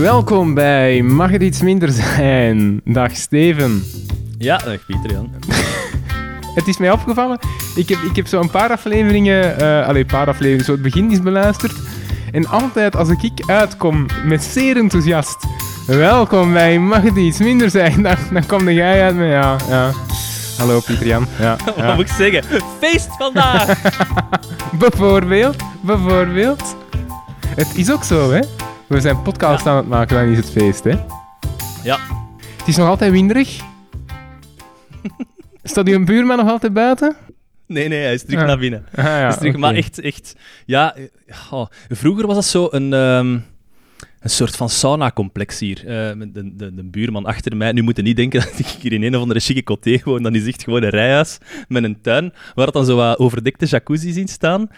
Welkom bij Mag het iets minder zijn? Dag Steven. Ja, dag Pieter Jan. Het is mij opgevallen, ik heb, ik heb zo een paar afleveringen, eh allee, een paar afleveringen, zo het begin is beluisterd. En altijd als ik uitkom met zeer enthousiast, welkom bij Mag het iets minder zijn? Dan, dan kom jij uit met, ja, ja. Hallo Pieter Jan. Ja, Wat ja. moet ik zeggen? Feest vandaag! Bijvoorbeeld, bijvoorbeeld. Het is ook zo, hè. We zijn podcast aan het maken, dan is het feest, hè. ja. Het is nog altijd winderig. Staat uw buurman nog altijd buiten? Nee, nee, hij is terug Ja. naar binnen. Ah, ja, Hij is terug. Maar echt, echt... Ja, eh, oh, vroeger was dat zo een... ehm, een soort van sauna-complex hier. Met de, de, de buurman achter mij. Nu moet je niet denken dat ik hier in een of andere chique coté woon. Dan is echt gewoon een rijhuis met een tuin. Waar dan zo wat overdekte jacuzzi's in staan.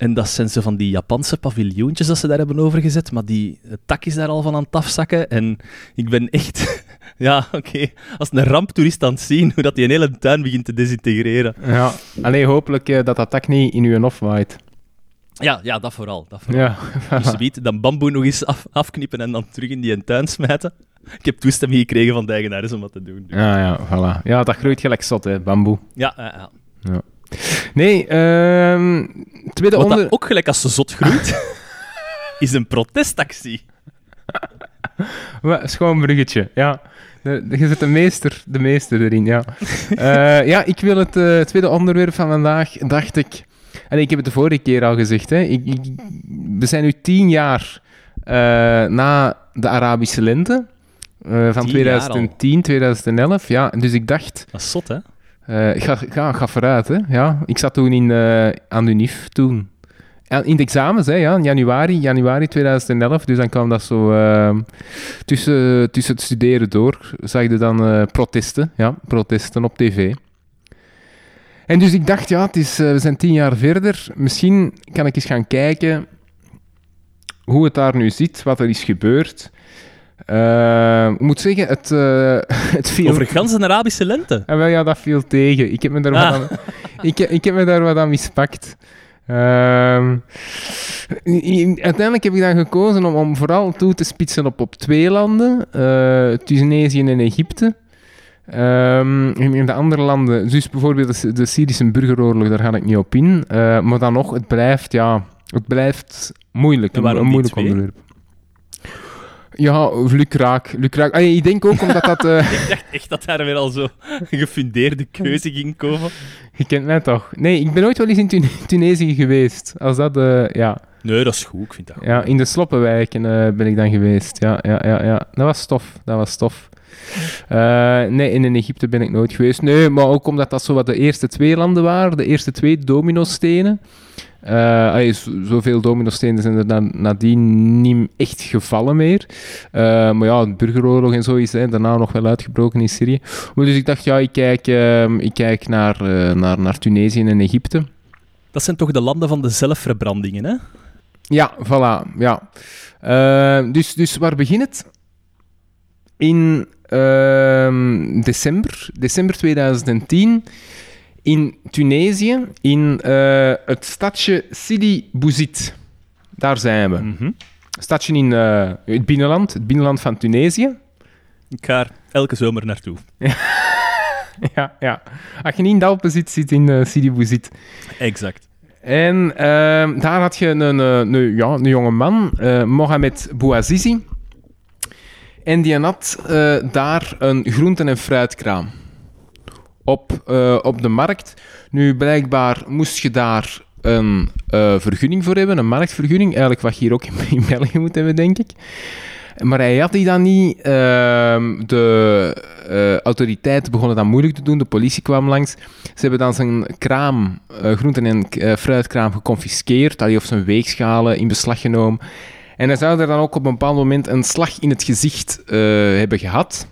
En dat zijn zo van die Japanse paviljoentjes dat ze daar hebben overgezet. Maar die, tak is daar al van aan het afzakken. En ik ben echt... Ja, oké. Als een ramptoerist aan het zien hoe dat die een hele tuin begint te desintegreren. Ja, alleen hopelijk eh, dat dat tak niet in uw hof waait. Ja, ja dat vooral. Dat vooral. Ja, Dus biedt dan bamboe nog eens af, afknippen en dan terug in die tuin smijten. Ik heb toestemming gekregen van de eigenaars om dat te doen. ja, ja, voilà. Ja, dat groeit gelijk zot, hè, bamboe. Ja, ja, ja. Nee, ehm tweede Wat onder... dat ook gelijk als ze zot groeit, is een protestactie. Schoon bruggetje, ja. Je zit de meester, de meester erin, ja. Eh, ja, ik wil het eh, tweede onderwerp van vandaag, dacht ik... En ik heb het de vorige keer al gezegd, hè. Ik, ik- we zijn nu tien jaar eh, na de Arabische lente. van Tien jaar al. 2010, 2011, ja. Dus ik dacht, Dat is zot, hè? Eh, ik ga, ga, vooruit, hè. Ja, ik zat toen in, eh, aan de UNIF toen. In de examens, hè, ja, in januari, januari 2011. Dus dan kwam dat zo ehm, tussen, tussen het studeren door. Zag je dan eh, protesten, ja, protesten op tv. En dus ik dacht, ja, het is, we zijn tien jaar verder. Misschien kan ik eens gaan kijken hoe het daar nu zit, wat er is gebeurd. Eh, ik moet zeggen, het, eh het viel... Over gans een Arabische lente. Ja, wel, ja, dat viel tegen. Ik heb me daar, Ah. wat, aan, ik, ik heb me daar wat aan mispakt. Ehm, uiteindelijk heb ik dan gekozen om, om vooral toe te spitsen op, op twee landen, eh, Tunesië en Egypte. Ehm, in, de andere landen, dus bijvoorbeeld de, de Syrische burgeroorlog, daar ga ik niet op in. Maar dan nog, het blijft, ja, het blijft moeilijk. En Een, een moeilijk onderwerp. Ja, lukraak. lukraak. Ah, ik denk ook omdat dat... eh, Ik dacht echt dat daar weer al zo gefundeerde keuze ging komen. Je kent mij toch? Nee, ik ben ooit wel eens in Tun- Tunesië geweest. Als dat, eh, ja, Nee, dat is goed. Ik vind dat goed. ja, in de sloppenwijken eh, ben ik dan geweest. Ja, ja, ja, ja. Dat was tof. Dat was tof. Eh, nee, in Egypte ben ik nooit geweest. Nee, maar ook omdat dat zo wat de eerste twee landen waren. De eerste twee dominostenen. Eh allee, zoveel dominostenen zijn er dan nadien niet echt gevallen meer. Eh, maar ja, de burgeroorlog en zo is hè, daarna nog wel uitgebroken in Syrië. Maar dus ik dacht, ja, ik kijk, ehm, ik kijk naar, eh, naar, naar Tunesië en Egypte. Dat zijn toch de landen van de zelfverbrandingen, hè? Ja, voilà, ja. Eh, dus, dus waar begint het? In ehm, december, december 2010, in Tunesië, in eh, het stadje Sidi Bouzid. Daar zijn we. Mhm. Stadje in eh, het binnenland, het binnenland van Tunesië. Ik ga er elke zomer naartoe. Ja, ja. Als je niet in de Alpen zit, zit in eh, Sidi Bouzid. Exact. En ehm, daar had je een, een, een, ja, een jonge man, Mohamed Bouazizi. En die had daar een groenten- en fruitkraam op, eh, op de markt. Nu, blijkbaar moest je daar een eh, vergunning voor hebben, een marktvergunning. Eigenlijk wat je hier ook in, België moet hebben, denk ik. Maar hij had die dan niet. Ehm, de eh, autoriteiten begonnen dat moeilijk te doen. De politie kwam langs. Ze hebben dan zijn kraam, groenten- en fruitkraam, geconfiskeerd. allee, Of zijn weegschalen in beslag genomen. En hij zou er dan ook op een bepaald moment een slag in het gezicht hebben gehad.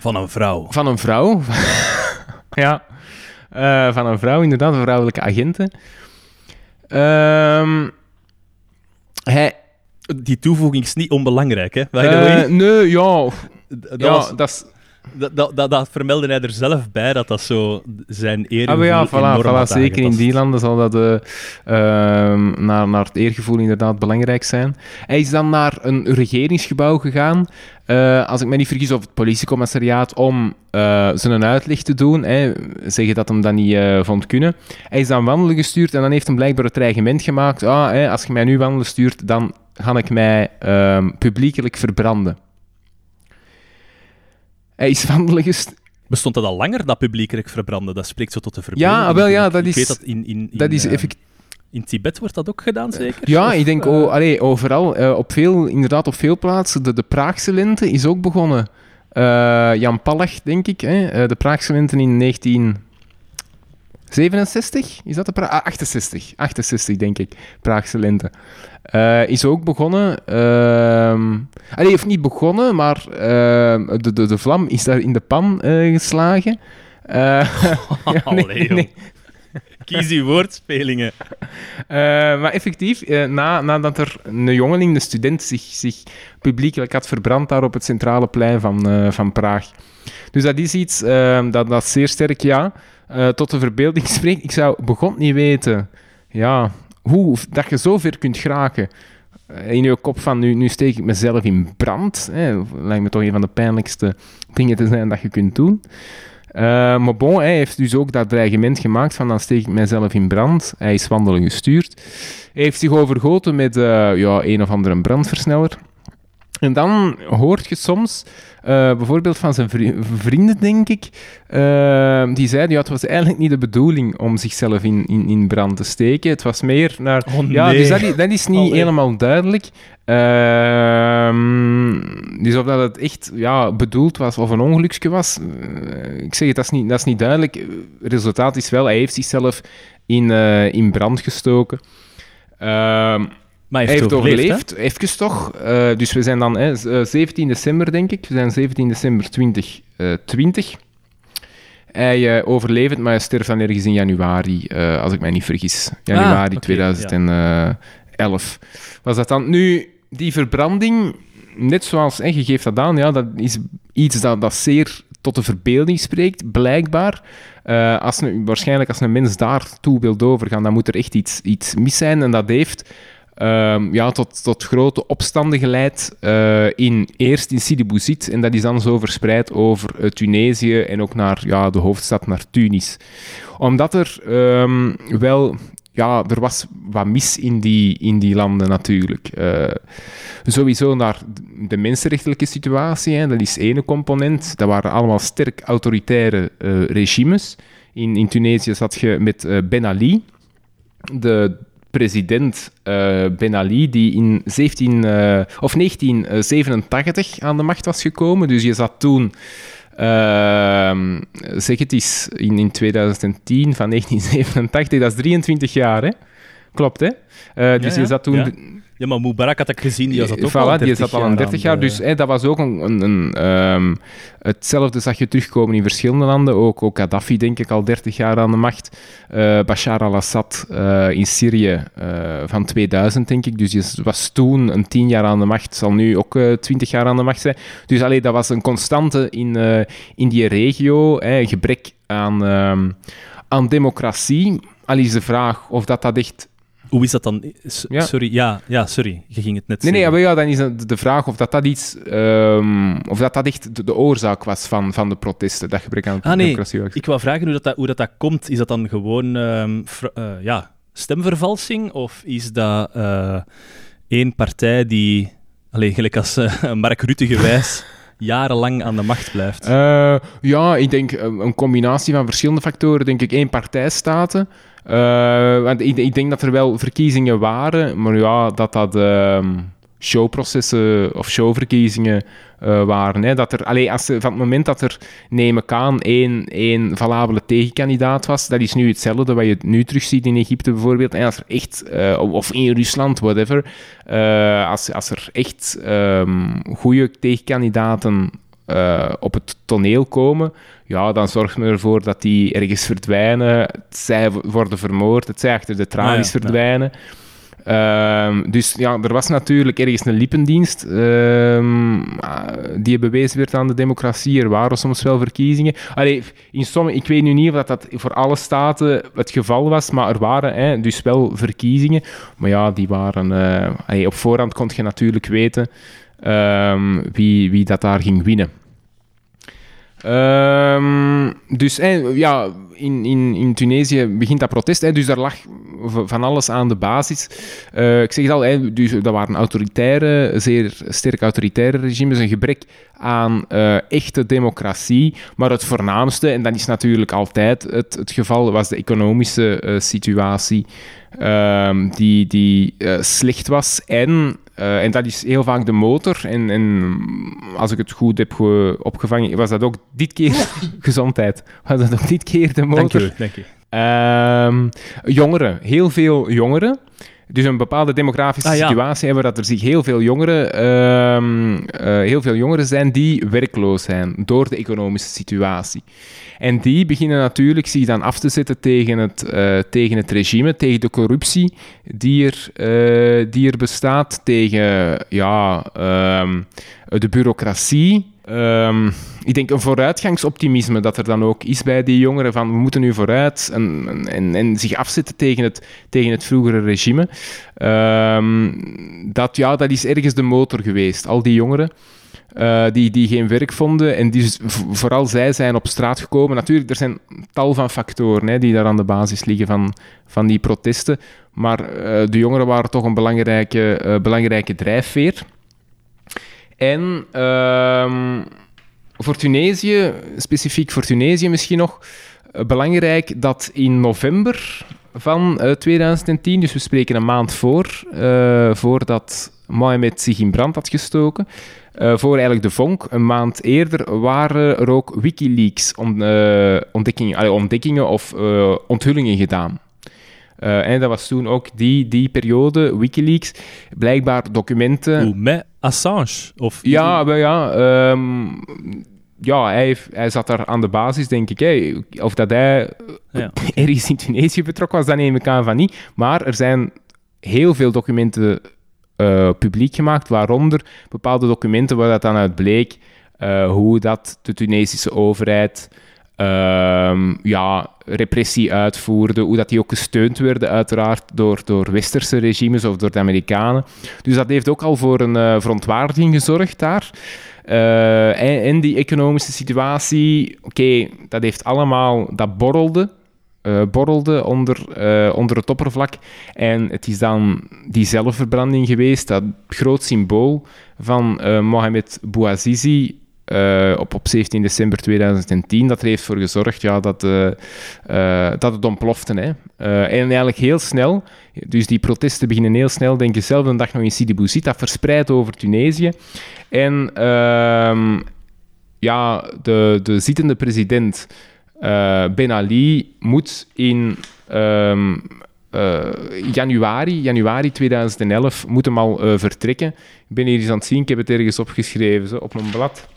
Van een vrouw. Van een vrouw. ja. Eh, van een vrouw, inderdaad, een vrouwelijke agenten. Ehm, hij... Die toevoeging is niet onbelangrijk, hè? Way. nee, ja. Dat ja, was- dat is... Dat, dat, dat, dat vermeldde hij er zelf bij, dat dat zo zijn eergevoel Ah, ja, voilà, voilà, zeker in die landen zal dat eh, ehm, naar, naar het eergevoel inderdaad belangrijk zijn. Hij is dan naar een regeringsgebouw gegaan, eh, als ik me niet vergis, of het politiecommissariaat, om eh, zijn uitleg te doen. Hè, zeggen dat hem dat niet vond kunnen. Hij is dan wandelen gestuurd en dan heeft hem blijkbaar het dreigement gemaakt. Ah, hè, als je mij nu wandelen stuurt, dan ga ik mij ehm, publiekelijk verbranden. Hij is wandelen. Bestond dat al langer, dat publiekelijk verbranden? Dat spreekt zo tot de verbeelding. Ja, wel, ja, dat ik is- weet dat in, in, in, Dat is eh, effectief. in Tibet wordt dat ook gedaan, zeker? Ja, Of, ik denk eh, oh, allee, overal, eh, op veel, inderdaad op veel plaatsen. De, de Praagse lente is ook begonnen. Eh, Jan Palach, denk ik. Hè? de Praagse lente in 1967? Is dat de Pra ah, 68. 68, denk ik. Praagse lente. Eh, is ook begonnen. ehm allee, heeft niet begonnen, maar ehm, de, de, de vlam is daar in de pan eh, geslagen. Eh, ja, nee, nee. Kies uw woordspelingen. Eh, maar effectief, eh, na, nadat er een jongeling, een student, zich, zich publiekelijk had verbrand daar op het centrale plein van, eh, van Praag. Dus dat is iets dat, dat zeer sterk, ja, tot de verbeelding spreekt. Ik zou begon niet weten, ja, hoe dat je zo ver kunt geraken. In je kop van, nu, nu steek ik mezelf in brand. Hè. Lijkt me toch een van de pijnlijkste dingen te zijn dat je kunt doen. Eh, maar bon, hij heeft dus ook dat dreigement gemaakt van dan steek ik mijzelf in brand. Hij is wandelen gestuurd. Hij heeft zich overgoten met eh, ja, een of andere brandversneller. En dan hoort je soms, eh, bijvoorbeeld van zijn vri- vrienden, denk ik, eh, die zeiden, ja, het was eigenlijk niet de bedoeling om zichzelf in, in, in brand te steken. Het was meer naar... Oh, Ja, dus dat, i- dat is niet Allee. helemaal duidelijk. Ehm, dus of dat het echt ja, bedoeld was of een ongeluksje was, eh, ik zeg het, dat is niet, dat is niet duidelijk. Het resultaat is wel, hij heeft zichzelf in, in brand gestoken. Ehm, Maar hij heeft overleefd, overleefd, even toch. Eh, dus we zijn dan hè, z- eh, 17 december, denk ik. We zijn 17 december 2020. Hij eh, overleeft, maar hij sterft dan ergens in januari, eh, als ik mij niet vergis. Januari Ah, oké, 2011. Was dat dan? Nu, die verbranding, net zoals hè, je geeft dat aan, ja, dat is iets dat, dat zeer tot de verbeelding spreekt, blijkbaar. Eh, als een, waarschijnlijk als een mens daartoe wil doorgaan, dan moet er echt iets, iets mis zijn. En dat heeft ehm, ja, tot, tot grote opstanden geleid eh, in, eerst in Sidi Bouzid en dat is dan zo verspreid over eh, Tunesië en ook naar ja, de hoofdstad, naar Tunis. Omdat er ehm, wel... Ja, er was wat mis in die, in die landen natuurlijk. Eh, sowieso naar de mensenrechtelijke situatie, hè, dat is ene component. Dat waren allemaal sterk autoritaire regimes. In, in Tunesië zat je met Ben Ali, de president eh, Ben Ali, die in 17, eh, of 1987 aan de macht was gekomen. Dus je zat toen, ehm, zeg het eens, in, in 2010 van 1987, dat is 23 jaar, hè? Klopt, hè? Eh, dus ja, je zat toen... ja. Ja, maar Mubarak had ik gezien, die zat ook Voilà, al 30 die zat al een 30 jaar. aan de- Dus hè, dat was ook een... een, een, ehm, hetzelfde zag je terugkomen in verschillende landen. Ook, ook Gaddafi, denk ik, al 30 jaar aan de macht. Eh, Bashar al-Assad eh, in Syrië eh, van 2000, denk ik. Dus die was toen een 10 jaar aan de macht. Zal nu ook eh 20 jaar aan de macht zijn. Dus allee, dat was een constante in, in die regio. Hè, gebrek aan, ehm, aan democratie. Al is de vraag of dat, dat echt Hoe is dat dan? S- Ja. Sorry, ja, ja, sorry. Je ging het net Nee, nee, zeggen. maar ja, dan is de vraag of dat, dat iets... ehm, of dat dat echt de, de oorzaak was van, van de protesten, dat gebrek aan Ah, nee. democratie. Ik wou vragen hoe dat, dat- hoe dat, dat komt. Is dat dan gewoon ehm, eh, ja, stemvervalsing? Of is dat eh, één partij die, alleen gelijk als eh, Mark Rutte gewijs, jarenlang aan de macht blijft? Eh, ja, ik denk eh, een combinatie van verschillende factoren. Denk ik één partijstaten. Eh, want ik, ik denk dat er wel verkiezingen waren, maar ja, dat dat ehm, showprocessen of showverkiezingen eh, waren. Hè. Dat er, allee, als, van het moment dat er, neem ik aan, één, één valabele tegenkandidaat was, dat is nu hetzelfde wat je nu terugziet in Egypte bijvoorbeeld. En als er echt, eh, of in Rusland, whatever, eh, als, als er echt ehm goede tegenkandidaten op het toneel komen, ja, dan zorgt men ervoor dat die ergens verdwijnen. Het zij worden vermoord, het zij achter de tralies Ah, ja, ja. Ehm, dus ja, er was natuurlijk ergens een lippendienst ehm, die bewezen werd aan de democratie. Er waren soms wel verkiezingen. In sommige, ik weet nu niet of dat, voor alle staten het geval was, maar er waren hè, dus wel verkiezingen. Maar ja, die waren... eh, op voorhand kon je natuurlijk weten ehm, wie, wie dat daar ging winnen. Ehm, dus eh, ja, in, in, in Tunesië begint dat protest. Dus daar lag van alles aan de basis. Eh, ik zeg het al, hè, dus dat waren autoritaire, zeer sterk autoritaire regimes. Een gebrek aan eh, echte democratie. Maar het voornaamste, en dat is natuurlijk altijd het, het geval, was de economische eh, situatie. ehm, die, die eh, slecht was. En, eh, en dat is heel vaak de motor. En, en als ik het goed heb ge- opgevangen, was dat ook dit keer gezondheid. Was dat ook dit keer de motor? Dank u, dank. Ehm, jongeren, heel veel jongeren. Dus een bepaalde demografische Ah, ja. situatie hebben dat er zich heel veel jongeren, ehm, eh, heel veel jongeren zijn die werkloos zijn door de economische situatie. En die beginnen natuurlijk zich dan af te zetten tegen het, eh, tegen het regime, tegen de corruptie die er, eh, die er bestaat, tegen ja, ehm, de bureaucratie. Ehm, ik denk een vooruitgangsoptimisme dat er dan ook is bij die jongeren van we moeten nu vooruit en, en, en zich afzetten tegen het, tegen het vroegere regime. Ehm, dat, ja, dat is ergens de motor geweest. Al die jongeren eh, die, die geen werk vonden en die, vooral zij zijn op straat gekomen. Natuurlijk, er zijn tal van factoren hè, die daar aan de basis liggen van, van die protesten. Maar eh, de jongeren waren toch een belangrijke, eh, belangrijke drijfveer. En ehm, voor Tunesië, specifiek voor Tunesië misschien nog, eh, belangrijk dat in november van eh, 2010, dus we spreken een maand voor, eh, voordat Mohamed zich in brand had gestoken, eh, voor eigenlijk de vonk, een maand eerder, waren er ook Wikileaks on, eh, ontdekkingen, ontdekkingen of eh, onthullingen gedaan. Eh, en dat was toen ook die, die periode, Wikileaks, blijkbaar documenten... Hoe, met Assange? Of, Ja, ja, ehm, ja hij, heeft- hij zat daar aan de basis, denk ik. Hè. Of dat hij Ja. ergens in Tunesië betrokken was, dat neem ik aan van niet. Maar er zijn heel veel documenten eh, publiek gemaakt, waaronder bepaalde documenten waar dat dan uit bleek eh, hoe dat de Tunesische overheid ehm, ja, repressie uitvoerde, hoe dat die ook gesteund werden uiteraard door, door westerse regimes of door de Amerikanen. Dus dat heeft ook al voor een eh, verontwaardiging gezorgd daar. Eh, en, die economische situatie, oké, dat heeft allemaal, dat borrelde, eh, borrelde onder, onder het oppervlak. En het is dan die zelfverbranding geweest, dat groot symbool van Mohamed Bouazizi eh, op, op 17 december 2010, dat heeft voor gezorgd ja, dat, eh, eh, dat het ontplofte. Hè. En eigenlijk heel snel, dus die protesten beginnen heel snel, denk ik, dezelfde dag nog in Sidi Bouzid, dat verspreidt over Tunesië. En ehm, ja, de, de zittende president Ben Ali moet in ehm, eh, januari, januari 2011 moet hem al vertrekken. Ik ben hier eens aan het zien, ik heb het ergens opgeschreven zo, op een blad.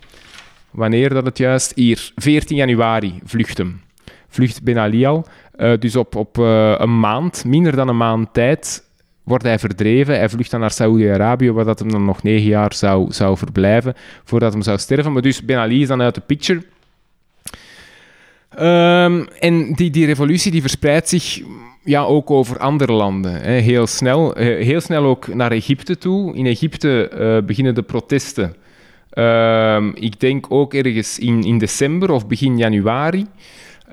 Wanneer dat het juist? Hier, 14 januari vlucht hem. Vlucht Ben Ali al. Eh, dus op, op eh, een maand, minder dan een maand tijd, wordt hij verdreven. Hij vlucht dan naar Saoedi-Arabië, waar dat hem dan nog negen jaar zou, zou verblijven, voordat hem zou sterven. Maar dus Ben Ali is dan uit de picture. Ehm, en die, die revolutie die verspreidt zich ja, ook over andere landen. Hè, heel, snel, eh, heel snel ook naar Egypte toe. In Egypte beginnen de protesten. Ehm, ik denk ook ergens in, in december of begin januari.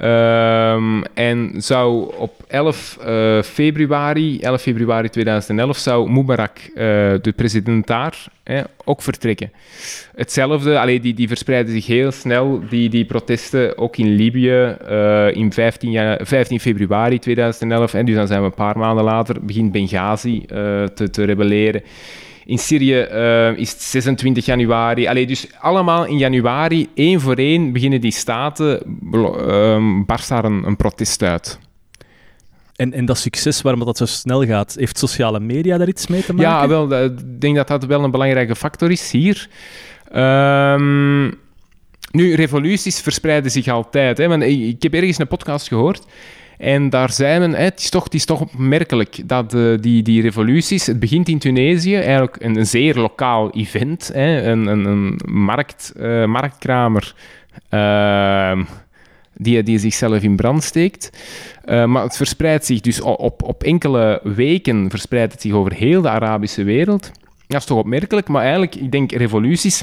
Ehm, en zou op 11 eh, februari, 11 februari 2011, zou Mubarak, eh, de president daar, ook vertrekken. Hetzelfde, allee, die, die verspreiden zich heel snel, die, die protesten, ook in Libië, eh, in 15, janu- 15 februari 2011. En dus dan zijn we een paar maanden later, begint Benghazi te, te rebelleren. In Syrië eh, is het 26 januari. Allee, dus allemaal in januari, één voor één, beginnen die staten, ehm, barst daar een, een protest uit. En, en dat succes waarom dat zo snel gaat, heeft sociale media daar iets mee te maken? Ja, wel, ik denk dat dat wel een belangrijke factor is hier. Ehm, nu, revoluties verspreiden zich altijd. Hè, want ik heb ergens een podcast gehoord En daar zijn men, het, is toch, het is toch opmerkelijk dat uh, die, die revoluties, het begint in Tunesië, eigenlijk een, een zeer lokaal event, een, een, een markt, uh, marktkramer uh, die, die zichzelf in brand steekt. Maar het verspreidt zich dus op, op enkele weken verspreidt het zich over heel de Arabische wereld. Dat is toch opmerkelijk, maar eigenlijk, ik denk, revoluties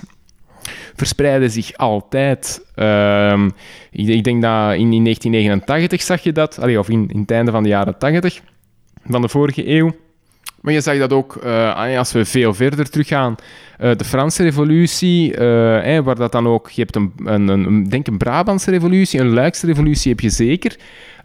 verspreiden zich altijd. Uh, ik, ik, denk dat in, in, 1989 zag je dat, of in, in het einde van de jaren 80 van de vorige eeuw. Maar je zag dat ook uh, als we veel verder teruggaan. Uh, de Franse revolutie, uh, waar dat dan ook... Je hebt een, een, een, denk een Brabantse revolutie, een Luikse revolutie heb je zeker.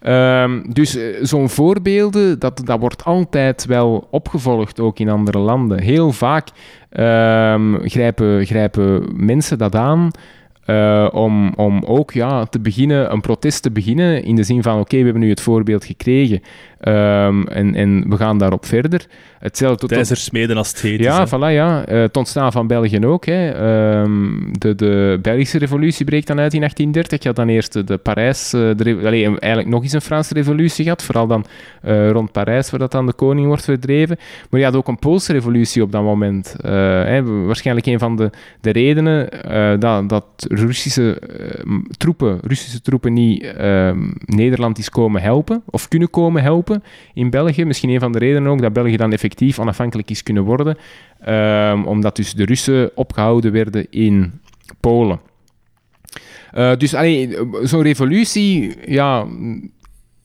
Um, dus zo'n voorbeelden, dat, dat wordt altijd wel opgevolgd, ook in andere landen. Heel vaak um, grijpen, grijpen mensen dat aan... Uh, om, om ook ja, te beginnen, een protest te beginnen in de zin van oké, we hebben nu het voorbeeld gekregen um, en, en we gaan daarop verder. Hetzelfde tot... er smeden als het heet Ja, voilà, ja. Uh, het ontstaan van België ook. Hè. Um, de, de Belgische revolutie breekt dan uit in 1830. Je had dan eerst de Parijs, uh, de, allee, eigenlijk nog eens een Franse revolutie gehad, vooral dan uh, rond Parijs, waar dat dan de koning wordt verdreven. Maar je had ook een Poolse revolutie op dat moment. Hè, waarschijnlijk een van de, de redenen dat, dat Russische troepen, Russische troepen niet ehm, Nederland is komen helpen, of kunnen komen helpen in België. Misschien een van de redenen ook dat België dan effectief onafhankelijk is kunnen worden, um, omdat dus de Russen opgehouden werden in Polen. Uh, dus zo'n revolutie, ja,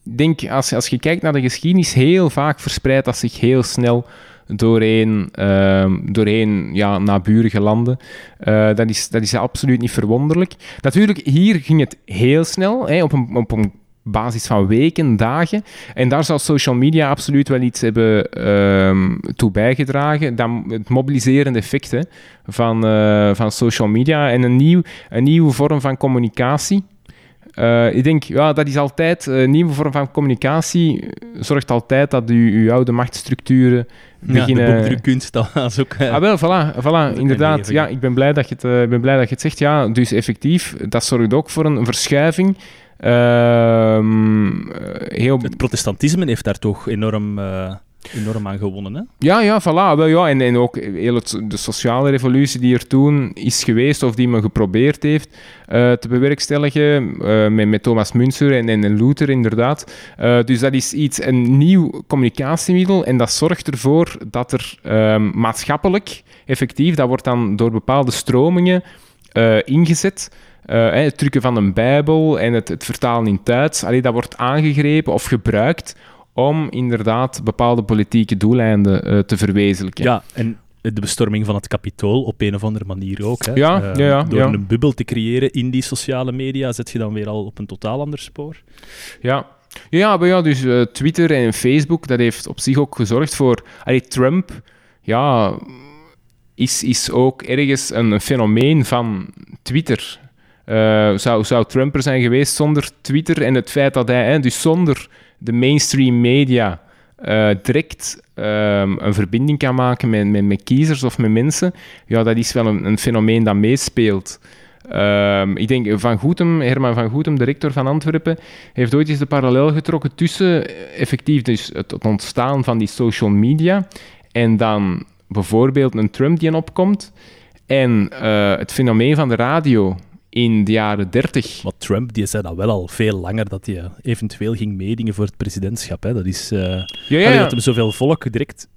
denk als, als je kijkt naar de geschiedenis, heel vaak verspreidt dat zich heel snel doorheen, uh, doorheen ja, naburige landen. Uh, dat, is, dat is absoluut niet verwonderlijk. Natuurlijk, hier ging het heel snel, hè, op, een, op een basis van weken, dagen. En daar zal social media absoluut wel iets hebben um, toe bijgedragen. Dan het mobiliserende effect hè, van, uh, van social media en een, nieuw, een nieuwe vorm van communicatie. Uh, ik denk, ja, dat is altijd een nieuwe vorm van communicatie. Zorgt altijd dat u uw oude machtsstructuren beginnen. Ja, de kunst, dat is ook. Uh, ah, wel, voilà, voilà inderdaad. Ja, ik ben blij dat je het, uh, ben blij dat je het zegt. Ja, dus effectief, dat zorgt ook voor een verschuiving Ehm, heel... Het protestantisme heeft daar toch enorm, uh, enorm aan gewonnen, hè? Ja, ja, voilà. Wel, ja. En, en ook heel het, de sociale revolutie die er toen is geweest, of die men geprobeerd heeft uh, te bewerkstelligen, uh, met, met Thomas Münzer en, en Luther inderdaad. dus dat is iets, een nieuw communicatiemiddel, en dat zorgt ervoor dat er ehm, maatschappelijk, effectief, dat wordt dan door bepaalde stromingen ingezet uh, het drukken van een Bijbel en het, het vertalen in Duits, allee, dat wordt aangegrepen of gebruikt om inderdaad bepaalde politieke doeleinden uh, te verwezenlijken. Ja, en de bestorming van het kapitool op een of andere manier ook. Hè. Ja, uh, ja, ja, door ja. een bubbel te creëren in die sociale media, zet je dan weer al op een totaal ander spoor. Ja, ja, maar ja, dus uh, Twitter en Facebook, dat heeft op zich ook gezorgd voor... Allee, Trump, ja, is, is ook ergens een fenomeen van Twitter. Uh, zou, zou Trump er zijn geweest zonder Twitter en het feit dat hij, hè, dus zonder de mainstream media, uh, direct um, een verbinding kan maken met, met, met, kiezers of met mensen, ja, dat is wel een, een fenomeen dat meespeelt. Um, ik denk Van Goetem, Herman van Goetem, de rector van Antwerpen, heeft ooit eens de parallel getrokken tussen effectief dus het, ontstaan van die social media en dan bijvoorbeeld een Trump die opkomt en het fenomeen van de radio in de jaren 30. Maar Trump die zei dat wel al veel langer, dat hij eventueel ging meedingen voor het presidentschap. Hè. Dat is... Uh, ja, ja, ja. Dat hem zoveel volk direct...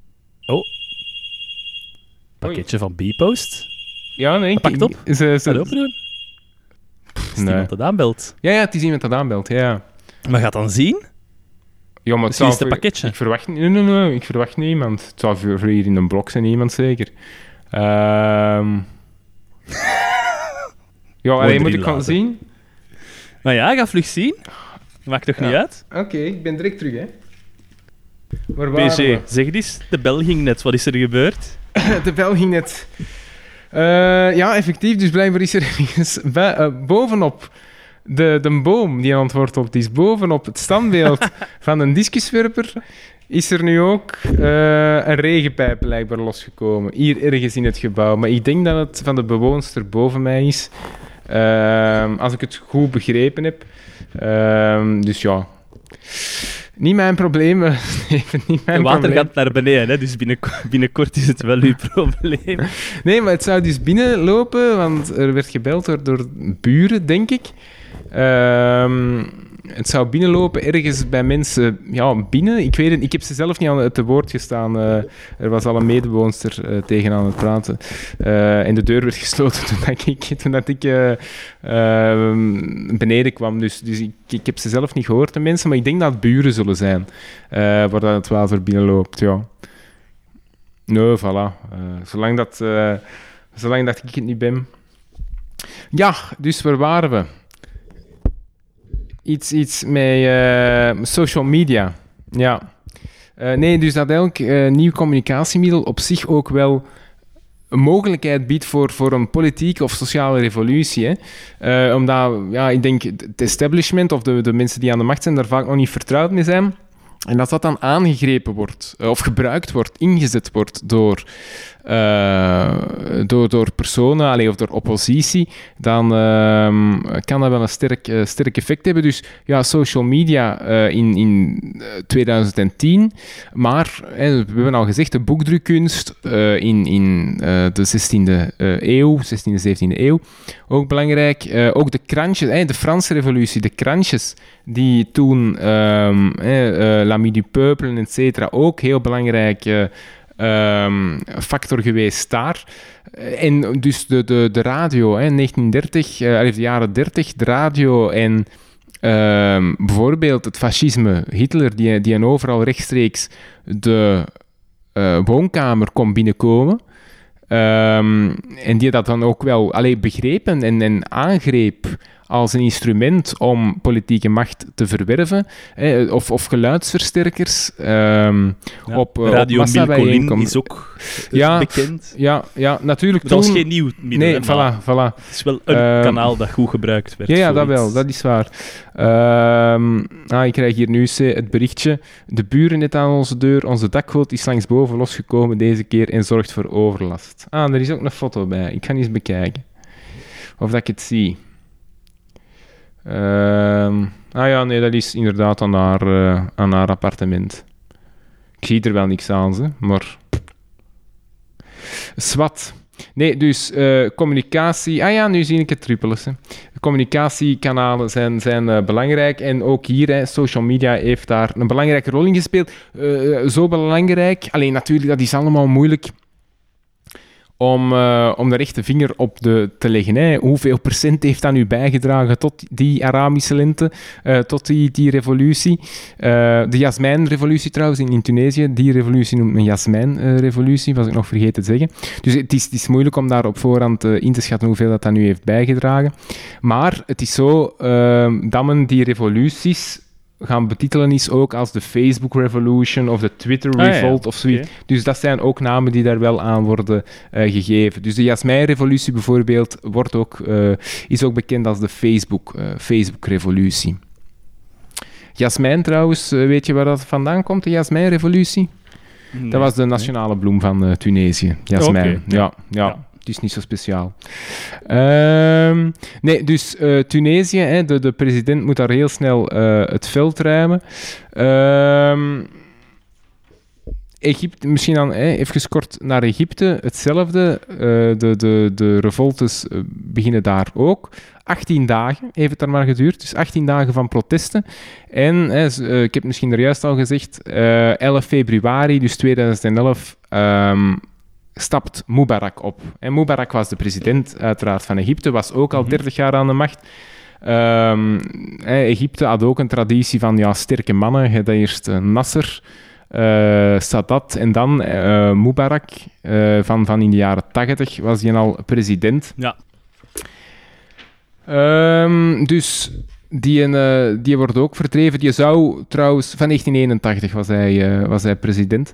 Oh. Pakketje Oei. van B-Post. Ja, nee. Pakt op. Ze, ze, open doen. Is nee. iemand dat aanbelt? Ja, ja, het is iemand dat aanbelt, ja. Maar gaat dan zien? Ja, maar het is een pakketje. Ik verwacht, nee, nee, nee, ik verwacht niemand. Het zou voor, voor hier in een blok zijn, iemand zeker. Ehm... Ja, alleen moet ik gaan zien. Maar ja, ga vlug zien. Maakt toch ja. niet uit? Oké, okay, ik ben direct terug, hè. Waar PG, we? zeg eens, de bel ging net. Wat is er gebeurd? de bel ging net. Uh, ja, effectief. Dus blijkbaar is er ergens uh, bovenop de, de boom die antwoord op is, bovenop het standbeeld van een discuswerper, is er nu ook uh, een regenpijp blijkbaar losgekomen. Hier ergens in het gebouw. Maar ik denk dat het van de bewoonster boven mij is. Uh, als ik het goed begrepen heb. Uh, dus ja. Niet mijn probleem. Steven, niet mijn Het water probleem. gaat naar beneden, hè, dus binnen, binnenkort is het wel uw probleem. Nee, maar het zou dus binnenlopen, want er werd gebeld door, door buren, denk ik. Ehm, het zou binnenlopen ergens bij mensen ja, binnen. Ik weet het, ik heb ze zelf niet aan het woord gestaan. Eh, er was al een medewoonster eh, tegen aan het praten. Eh, en de deur werd gesloten toen ik, toen dat ik eh, ehm, beneden kwam. Dus, dus ik, heb ze zelf niet gehoord, de mensen. Maar ik denk dat het buren zullen zijn waar dat het water binnenloopt. Ja. Nee, voilà. Zolang, dat, zolang dat ik het niet ben. Ja, dus waar waren we? Iets, iets met eh, social media. Ja. Eh, nee, dus dat elk eh, nieuw communicatiemiddel op zich ook wel een mogelijkheid biedt voor, voor een politieke of sociale revolutie. Omdat, ja, ik denk, het establishment of de, de mensen die aan de macht zijn, daar vaak nog niet vertrouwd mee zijn. En dat dat dan aangegrepen wordt, of gebruikt wordt, ingezet wordt door, eh, door, door personen allee, of door oppositie, dan ehm, kan dat wel een sterk, eh, sterk effect hebben. Dus ja, social media eh, in, in eh, 2010, maar we hebben al gezegd, de boekdrukkunst in, in de 16e eh, eeuw, 16e, 17e eeuw, ook belangrijk. Ook de krantjes, de Franse revolutie, de krantjes die toen ehm eh, eh, L'Ami du Peuple, et cetera, ook heel belangrijk ehm, factor geweest daar. Eh, En dus de, de, de radio, hè, 1930, eh, allee, de jaren 30, de radio en ehm, bijvoorbeeld het fascisme, Hitler, die, die overal rechtstreeks de eh, woonkamer kon binnenkomen. Ehm, en die dat dan ook wel alleen begrepen en, en aangreep als een instrument om politieke macht te verwerven. hè, of, of geluidsversterkers. ehm, Ja, op, eh, op Radio massabijeenkomsten. is ook eh, Ja, bekend. Ja, ja, natuurlijk. Dat was toen- geen nieuw middel. Nee, hè, voilà, voilà. Het is wel een Ehm, kanaal dat goed gebruikt werd. Ja, ja dat wel, dat is waar. Ehm, ah, ik krijg hier nu eh, het berichtje. De buren net aan onze deur. Onze dakgoot is langsboven losgekomen deze keer en zorgt voor overlast. Ah, er is ook een foto bij. Ik ga eens bekijken. Of dat ik het zie. Ehm, ah ja, nee, dat is inderdaad aan haar, eh, aan haar appartement. Ik zie er wel niks aan, ze, maar... Swat. Nee, dus eh, communicatie... Ah ja, nu zie ik het trippelen. Communicatiekanalen zijn, zijn eh, belangrijk. En ook hier, hè, social media heeft daar een belangrijke rol in gespeeld. Zo belangrijk... Alleen natuurlijk, dat is allemaal moeilijk om, eh, om de rechte vinger op de, te leggen. Hè. Hoeveel procent heeft dat nu bijgedragen tot die Arabische lente, eh, tot die, die revolutie? Eh, de Jasmijnrevolutie trouwens in, in Tunesië, die revolutie noemt men Jasmijnrevolutie, was ik nog vergeten te zeggen. Dus het is, het is moeilijk om daar op voorhand in te schatten hoeveel dat, dat nu heeft bijgedragen. Maar het is zo dat men die revoluties gaan betitelen is ook als de Facebook Revolution of de Twitter Ah, ja. Revolt of zoiets. Dus dat zijn ook namen die daar wel aan worden eh, gegeven. Dus de Jasmijn-revolutie bijvoorbeeld wordt ook, eh, is ook bekend als de Facebook, eh, Facebook-revolutie. Jasmijn trouwens, weet je waar dat vandaan komt, de Jasmijn-revolutie? Nee. Dat was de nationale bloem van Tunesië, jasmijn. Ja, Ja. Het is niet zo speciaal. Ehm, nee, dus eh, Tunesië, hè, de, de president moet daar heel snel eh, het veld ruimen. Ehm, Egypte, misschien dan hè, even kort naar Egypte. Hetzelfde, eh, de, de, de revoltes beginnen daar ook. 18 dagen heeft het daar maar geduurd. Dus 18 dagen van protesten. En hè, ik heb misschien er juist al gezegd, eh 11 februari, dus 2011, ehm, stapt Mubarak op. En Mubarak was de president uiteraard van Egypte, was ook al 30 jaar aan de macht. Ehm, Egypte had ook een traditie van ja, sterke mannen. Je had eerst eh, Nasser, eh, Sadat en dan eh, Mubarak van, van in de jaren 80 was hij al president. Ja. Ehm, dus die, eh, die wordt ook verdreven. Die zou trouwens, van 1981 was hij, eh, was hij president.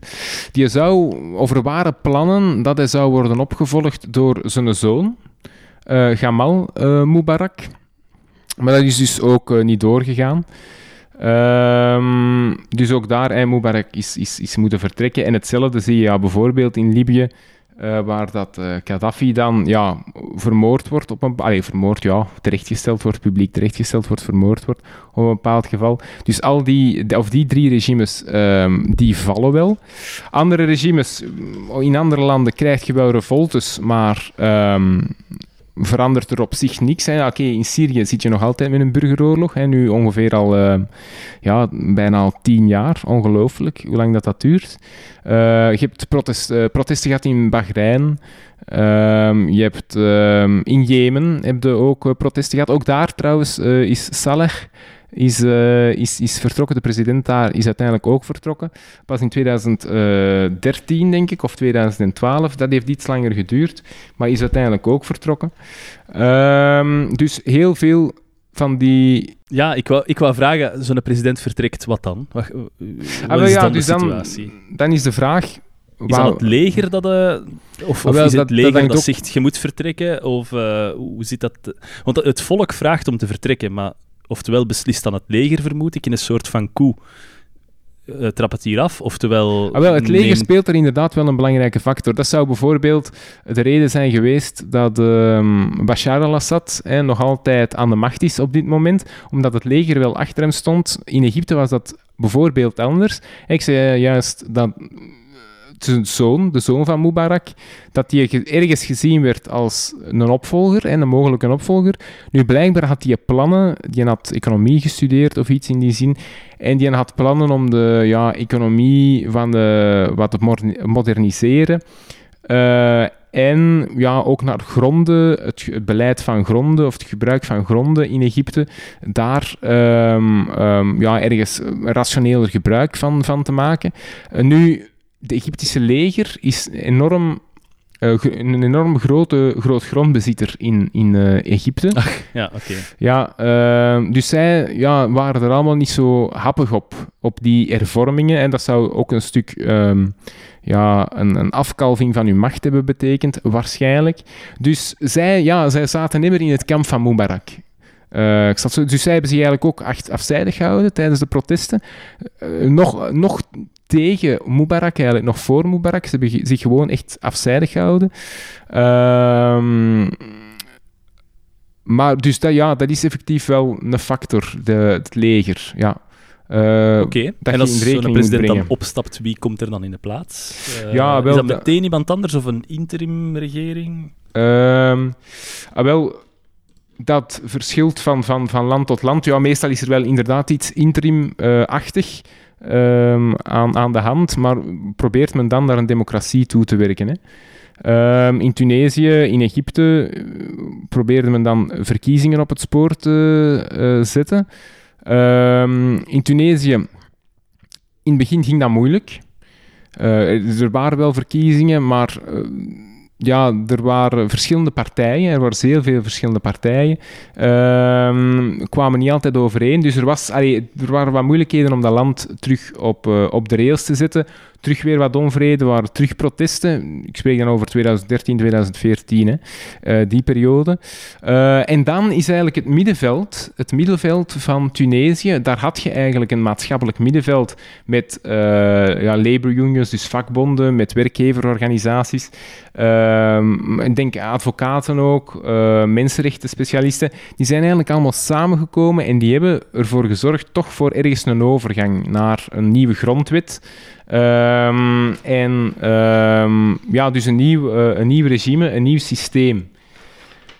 Die zou, waren plannen dat hij zou worden opgevolgd door zijn zoon, eh, Gamal Mubarak. Maar dat is dus ook niet doorgegaan. Ehm, dus ook daar, hij Mubarak is, is, is moeten vertrekken. En hetzelfde zie je ja, bijvoorbeeld in Libië. Eh, waar dat eh, Gaddafi dan ja, vermoord wordt, op een, allee, vermoord, ja, terechtgesteld wordt, publiek terechtgesteld wordt, vermoord wordt op een bepaald geval. Dus al die, of die drie regimes, ehm, die vallen wel. Andere regimes, in andere landen krijg je wel revoltes, maar ehm, verandert er op zich niks. Oké, in Syrië zit je nog altijd met een burgeroorlog. Hè. Nu ongeveer al uh, ja, bijna al tien jaar. Ongelooflijk hoe lang dat, dat duurt. Uh, je hebt protest, uh, protesten gehad in Bahrein. Ehm, je hebt ehm, in Jemen heb je ook protesten gehad. Ook daar trouwens is Saleh is, uh, is, is vertrokken. De president daar is uiteindelijk ook vertrokken. Pas in 2013, denk ik, of 2012. Dat heeft iets langer geduurd, maar is uiteindelijk ook vertrokken. Um, dus heel veel van die... Ja, ik wou, ik wou vragen, zo'n president vertrekt, wat dan? Wat, wat ah, is ja, dan dus de situatie? Dan, dan is de vraag... Is dat het leger dat... Uh, of, of is het dat, leger dat, dat zegt, je moet vertrekken? Of uh, hoe zit dat? Want het volk vraagt om te vertrekken, maar oftewel beslist dan het leger, vermoed ik, in een soort van coup. Uh, trap het hier af, oftewel... Ah, wel, het leger speelt er inderdaad wel een belangrijke factor. Dat zou bijvoorbeeld de reden zijn geweest dat uh, Bashar al-Assad eh, nog altijd aan de macht is op dit moment, omdat het leger wel achter hem stond. In Egypte was dat bijvoorbeeld anders. Ik zei juist dat zijn zoon, de zoon van Mubarak, dat hij ergens gezien werd als een opvolger, en een mogelijke opvolger. Nu, blijkbaar had hij plannen, die had economie gestudeerd of iets in die zin, en die had plannen om de ja, economie van de, wat te moderniseren. Uh, en ja, ook naar gronden, het, beleid van gronden of het gebruik van gronden in Egypte, daar um, um, ja, ergens rationeler gebruik van, van te maken. Nu, de Egyptische leger is enorm, uh, een enorm grote, groot grondbezitter in, in uh, Egypte. Ach, ja, oké. Ja, uh, dus zij ja, waren er allemaal niet zo happig op, op die hervormingen. En dat zou ook een stuk um, ja, een, een afkalving van hun macht hebben betekend, waarschijnlijk. Dus zij, ja, zij zaten nimmer in het kamp van Mubarak. Dus zij hebben zich eigenlijk ook afzijdig gehouden tijdens de protesten. Nog, nog tegen Mubarak, eigenlijk nog voor Mubarak. Ze hebben zich gewoon echt afzijdig gehouden. Um, maar dus dat, ja, dat is effectief wel een factor, de, het leger. Ja. Uh, Oké, okay. en als zo'n president dan opstapt, wie komt er dan in de plaats? Uh, ja, wel, is dat meteen iemand anders of een interim-regering? Uh, ah, wel, dat verschilt van, van, van land tot land. Ja, meestal is er wel inderdaad iets interim-achtig. Um, aan, aan de hand, maar probeert men dan naar een democratie toe te werken. Hè? Um, in Tunesië, in Egypte, probeerde men dan verkiezingen op het spoor te uh, zetten. Um, in Tunesië, in het begin ging dat moeilijk. Uh, er waren wel verkiezingen, maar ja, er waren verschillende partijen, er waren heel veel verschillende partijen, uh, kwamen niet altijd overeen. Dus er, was, er waren wat moeilijkheden om dat land terug op, uh, op de rails te zetten terug weer wat onvrede, waren terug protesten. Ik spreek dan over 2013, 2014, hè, uh, die periode. Uh, en dan is eigenlijk het middenveld, het middenveld van Tunesië, daar had je eigenlijk een maatschappelijk middenveld met ja, labor unions, dus vakbonden, met werkgeverorganisaties. Ik denk advocaten ook, mensenrechten specialisten. Die zijn eigenlijk allemaal samengekomen en die hebben ervoor gezorgd toch voor ergens een overgang naar een nieuwe grondwet. Um, en um, ja, dus een nieuw, uh, een nieuw regime, een nieuw systeem.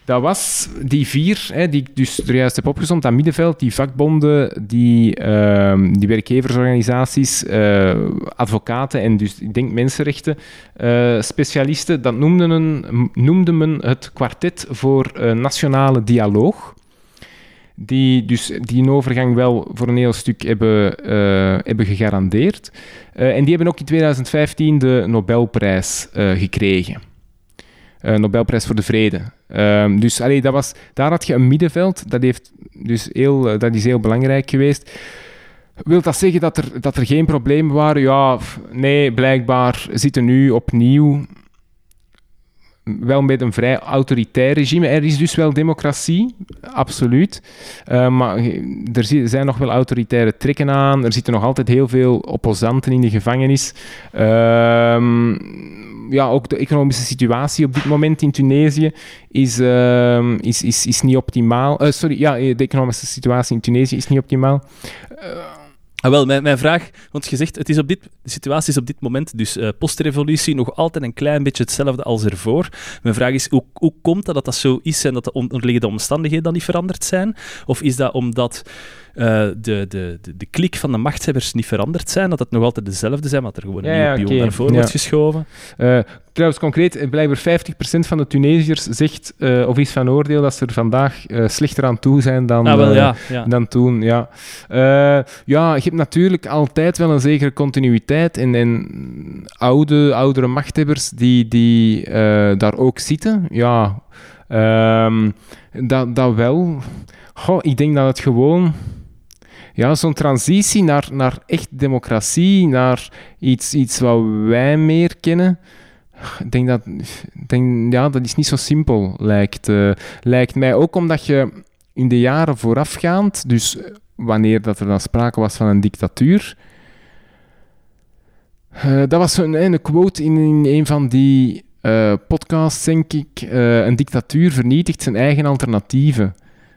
Dat was die vier, hè, die ik dus er juist heb opgezond, dat middenveld, die vakbonden, die, uh, die werkgeversorganisaties, uh, advocaten en dus, ik denk, mensenrechten uh, specialisten, dat noemde, een, noemde men het kwartet voor nationale dialoog die dus die overgang wel voor een heel stuk hebben, uh, hebben gegarandeerd. En die hebben ook in 2015 de Nobelprijs gekregen. Nobelprijs voor de Vrede. Ehm, dus allee, dat was, daar had je een middenveld, dat, heeft dus heel, dat is heel belangrijk geweest. Wil dat zeggen dat er, dat er geen problemen waren? Ja, nee, blijkbaar zitten nu opnieuw wel met een vrij autoritair regime. Er is dus wel democratie, absoluut. Uh, maar er zijn nog wel autoritaire trekken aan. Er zitten nog altijd heel veel opposanten in de gevangenis. Uh, ja, ook de economische situatie op dit moment in Tunesië is, ehm, is, is, is niet optimaal. Eh, sorry, ja, de economische situatie in Tunesië is niet optimaal. Ah, wel, mijn, mijn vraag, want je zegt, het is op dit, de situatie is op dit moment, dus uh, postrevolutie, nog altijd een klein beetje hetzelfde als ervoor. Mijn vraag is, hoe, hoe komt dat dat dat zo is en dat de onderliggende omstandigheden dan niet veranderd zijn? Of is dat omdat de, de, de, de klik van de machthebbers niet veranderd zijn, dat het nog altijd dezelfde zijn, maar dat er gewoon een nieuwe pion naar voren wordt geschoven? Uh, trouwens, concreet, blijkbaar 50% van de Tunesiërs zegt, uh, of is van oordeel, dat ze er vandaag slechter aan toe zijn dan, ah, wel, ja, ja. dan toen. Ja. ja, je hebt natuurlijk altijd wel een zekere continuïteit en, en oude, oudere machthebbers die, die daar ook zitten. Ja, um, dat, dat wel. Goh, ik denk dat het gewoon ja, zo'n transitie naar, naar echt democratie, naar iets, iets wat wij meer kennen. Ik denk dat, denk, ja, dat is niet zo simpel, lijkt, uh, lijkt mij. Ook omdat je in de jaren voorafgaand, dus wanneer dat er dan sprake was van een dictatuur, uh, dat was een, een quote in, in een van die uh, podcasts, denk ik. een dictatuur vernietigt zijn eigen alternatieven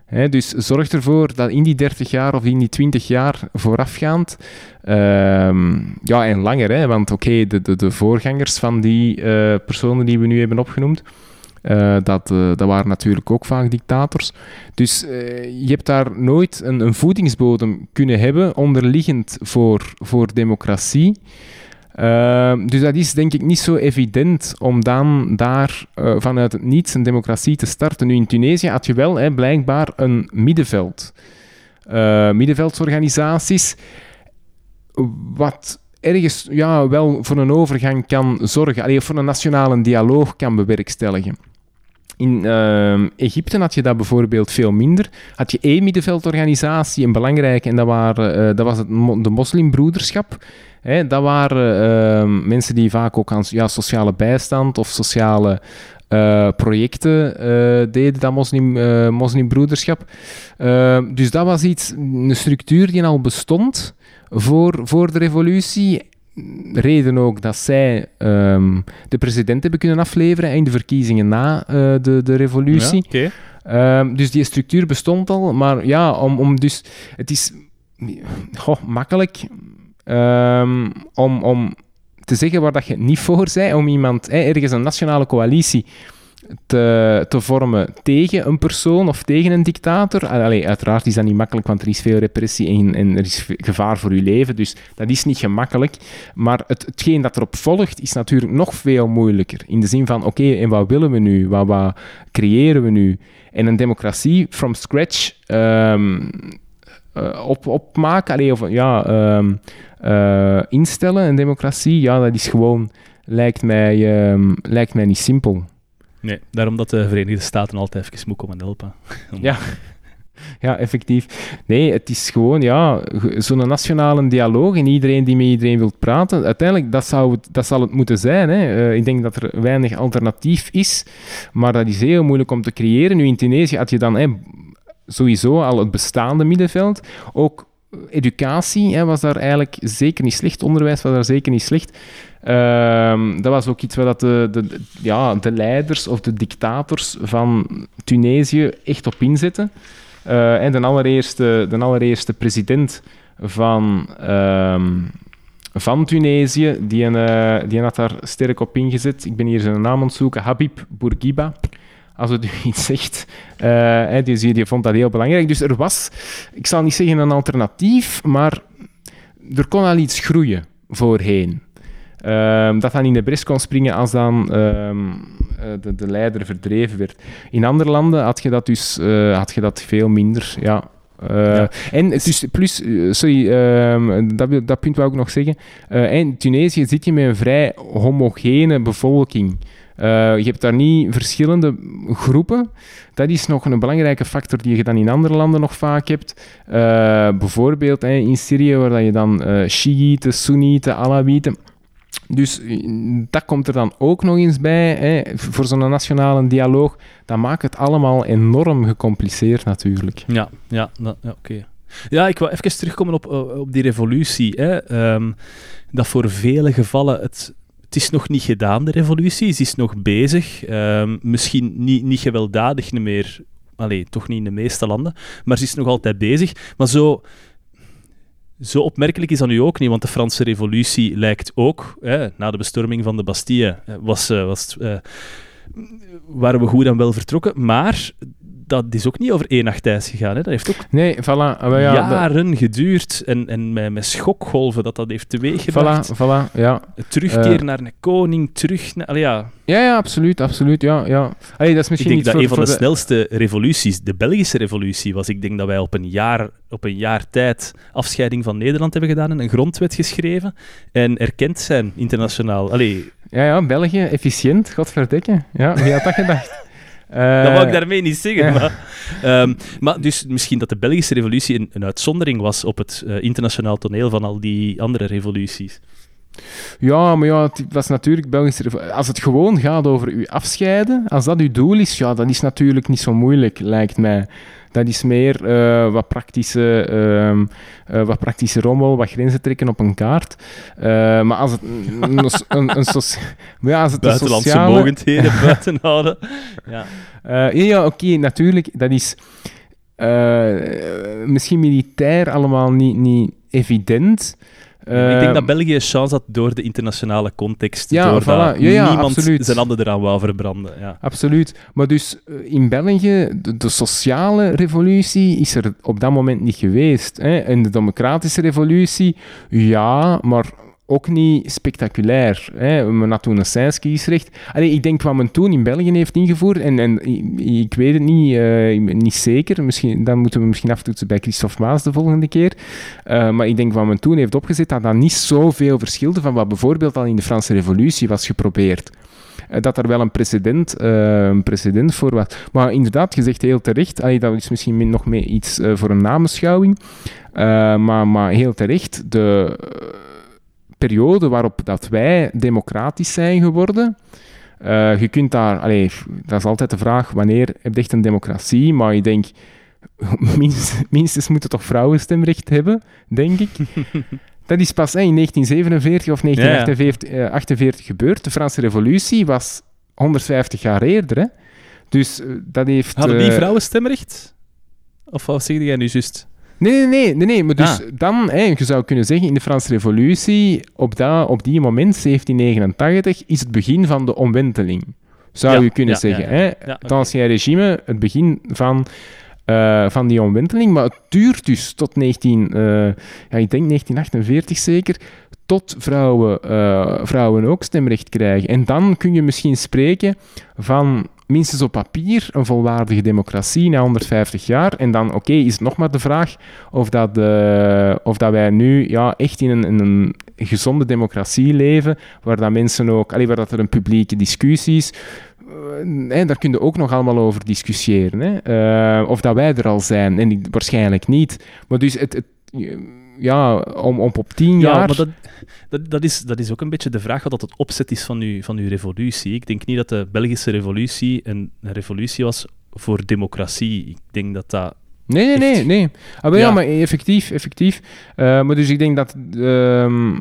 dus zorg ervoor dat in die 30 jaar of in die 20 jaar voorafgaand, ehm, ja en langer, hè, want oké, de, de, de, voorgangers van die uh, personen die we nu hebben opgenoemd, uh, dat, uh, dat waren natuurlijk ook vaak dictators. Dus je hebt daar nooit een, een voedingsbodem kunnen hebben onderliggend voor, voor democratie. Ehm, dus dat is denk ik niet zo evident om dan daar uh, vanuit het niets een democratie te starten. Nu in Tunesië had je wel hè, blijkbaar een middenveld. Uh, middenveldsorganisaties, wat ergens ja, wel voor een overgang kan zorgen, alleen voor een nationale dialoog kan bewerkstelligen. In uh, Egypte had je dat bijvoorbeeld veel minder. Had je één middenveldorganisatie, een belangrijke, en dat, waren, uh, dat was het, de moslimbroederschap. Hè, dat waren uh, mensen die vaak ook aan ja, sociale bijstand of sociale uh, projecten uh, deden, dat moslim, uh, moslimbroederschap. Ehm, dus dat was iets, een structuur die al bestond voor, voor de revolutie. Reden ook dat zij um, de president hebben kunnen afleveren in de verkiezingen na de, de revolutie. Ja, okay. dus die structuur bestond al, maar ja, om, om dus... Het is goh, makkelijk Um, om, om te zeggen waar dat je niet voor bent, om iemand, ergens een nationale coalitie te, te vormen tegen een persoon of tegen een dictator. Allee, uiteraard is dat niet makkelijk, want er is veel repressie en, en er is gevaar voor je leven, dus dat is niet gemakkelijk. Maar het, hetgeen dat erop volgt, is natuurlijk nog veel moeilijker. In de zin van, oké, en wat willen we nu? Wat, wat creëren we nu? En een democratie from scratch um, uh, op, opmaken, allee, of ja... Um, uh, instellen, een democratie, ja, dat is gewoon, lijkt mij, um, lijkt mij niet simpel. Nee, daarom dat de Verenigde Staten altijd even moet komen helpen. ja. Ja, effectief. Nee, het is gewoon ja, zo'n nationale dialoog en iedereen die met iedereen wil praten. Uiteindelijk, dat, zou het, dat zal het moeten zijn. Hè. Uh, ik denk dat er weinig alternatief is, maar dat is heel moeilijk om te creëren. Nu in Tunesië had je dan hè, sowieso al het bestaande middenveld. Ook educatie hè, was daar eigenlijk zeker niet slecht. Onderwijs was daar zeker niet slecht. Ehm, dat was ook iets waar dat de, ja, de leiders of de dictators van Tunesië echt op inzetten. Uh, en de allereerste, de allereerste president van, uh, van Tunesië, die, een, uh, die had daar sterk op ingezet. Ik ben hier zijn naam aan het zoeken, Habib Bourguiba als het u iets zegt. Uh, die, die vond dat heel belangrijk. Dus er was, ik zal niet zeggen een alternatief, maar er kon al iets groeien voorheen. Uh, dat dan in de bres kon springen als dan uh, de, de, leider verdreven werd. In andere landen had je dat dus uh, had je dat veel minder. Ja. ja. En dus plus, sorry, ehm, dat, dat punt wou ik nog zeggen. in Tunesië zit je met een vrij homogene bevolking. Uh, je hebt daar niet verschillende groepen. Dat is nog een belangrijke factor die je dan in andere landen nog vaak hebt. Uh, bijvoorbeeld in Syrië, waar je dan uh, Shiiten, Soenieten, Alawieten. Dus dat komt er dan ook nog eens bij, hè, voor zo'n nationale dialoog. Dat maakt het allemaal enorm gecompliceerd natuurlijk. Ja, ja, ja oké. Ja, ik wil even terugkomen op, op die revolutie. Hè. Um, dat voor vele gevallen het het is nog niet gedaan, de revolutie. Ze is nog bezig. Ehm, misschien niet, niet gewelddadig meer. Allee, toch niet in de meeste landen. Maar ze is nog altijd bezig. Maar zo, zo opmerkelijk is dat nu ook niet, want de Franse revolutie lijkt ook, na de bestorming van de Bastille, eh, was, uh, was, uh, waren we goed en wel vertrokken. Maar dat is ook niet over één nacht ijs gegaan. Hè. Dat heeft ook nee, voilà. ja, jaren geduurd. En, en met, met schokgolven dat dat heeft teweeggebracht. Voilà, voilà, ja. Terugkeer uh, naar een koning, terug naar... Allee, ja. Ja, ja, absoluut, absoluut. Ja, ja. Allee, dat is misschien ik denk dat voor, een van voor de, snelste revoluties, de Belgische revolutie, was. Ik denk dat wij op een jaar, op een jaar tijd afscheiding van Nederland hebben gedaan en een grondwet geschreven en erkend zijn internationaal. Allee, Ja, ja, België, efficiënt, godverdikke. Ja, wie had dat gedacht? Uh, dat wou ik daarmee niet zeggen. Ja. Maar, um, maar dus misschien dat de Belgische revolutie een, een uitzondering was op het uh, internationaal toneel van al die andere revoluties. Ja, maar ja, het was natuurlijk Belgische Als het gewoon gaat over u afscheiden, als dat uw doel is, ja, dat is natuurlijk niet zo moeilijk, lijkt mij. Dat is meer uh, wat, praktische, uh, wat praktische rommel, wat grenzen trekken op een kaart. maar als het een, een, een, socia ja, als het Buitenlandse sociale... mogendheden buiten houden. Ja, ja, ja oké, okay, natuurlijk. Dat is misschien militair allemaal niet, niet evident. Ik denk dat België een chance had door de internationale context. Ja, door voilà. ja, ja, niemand absoluut. zijn handen eraan wou verbranden. Ja. Absoluut. Maar dus in België, de, de, sociale revolutie is er op dat moment niet geweest. Hè. En de democratische revolutie, ja, maar ook niet spectaculair. Hè. Men had toen een ik denk wat men toen in België heeft ingevoerd, en, en ik, weet het niet, uh, niet zeker, misschien, dan moeten we misschien aftoetsen bij Christophe Maas de volgende keer. Uh, maar ik denk wat men toen heeft opgezet, dat dat niet zoveel verschilde van wat bijvoorbeeld al in de Franse Revolutie was geprobeerd. Uh, dat er wel een precedent, precedent voor was. Maar inderdaad, je zegt heel terecht, allee, dat is misschien nog meer iets voor een nabeschouwing, maar, maar heel terecht, de periode waarop dat wij democratisch zijn geworden. Uh, je kunt daar, allee, dat is altijd de vraag, wanneer heb je echt een democratie? Maar ik denk, minstens, minstens moeten toch vrouwen stemrecht hebben, denk ik. dat is pas in 1947 of 1948 ja, ja. 48 gebeurd. De Franse revolutie was 150 jaar eerder. Hè? Dus uh, dat heeft... Hadden die vrouwen stemrecht? Of wat zeg jij nu juist? Nee, nee, nee, nee, nee. Maar dus ah. dan, hè, je zou kunnen zeggen, in de Franse Revolutie, op, dat, op die moment, 1789, is het begin van de omwenteling. Zou ja, je kunnen ja, zeggen. Ja, hè? het ancien regime, het begin van, uh, van die omwenteling. Maar het duurt dus tot 19, uh, ja, ik denk 1948 zeker, tot vrouwen, uh, vrouwen ook stemrecht krijgen. En dan kun je misschien spreken van minstens op papier een volwaardige democratie na 150 jaar. En dan, oké, is het nog maar de vraag of dat, uh, of dat wij nu ja, echt in een, een gezonde democratie leven, waar dat mensen ook, allee, waar dat er een publieke discussie is. Uh, hè, daar kun je ook nog allemaal over discussiëren. Hè? Uh, of dat wij er al zijn. En waarschijnlijk niet. Maar dus het, het ja, om, om op tien ja, jaar... maar dat, dat, dat, is, dat is ook een beetje de vraag wat het opzet is van uw, van uw revolutie. Ik denk niet dat de Belgische revolutie een, een revolutie was voor democratie. Ik denk dat dat... Nee, nee, nee. nee. Ah, ja. ja, maar effectief, effectief. Uh, maar dus ik denk dat... Uh,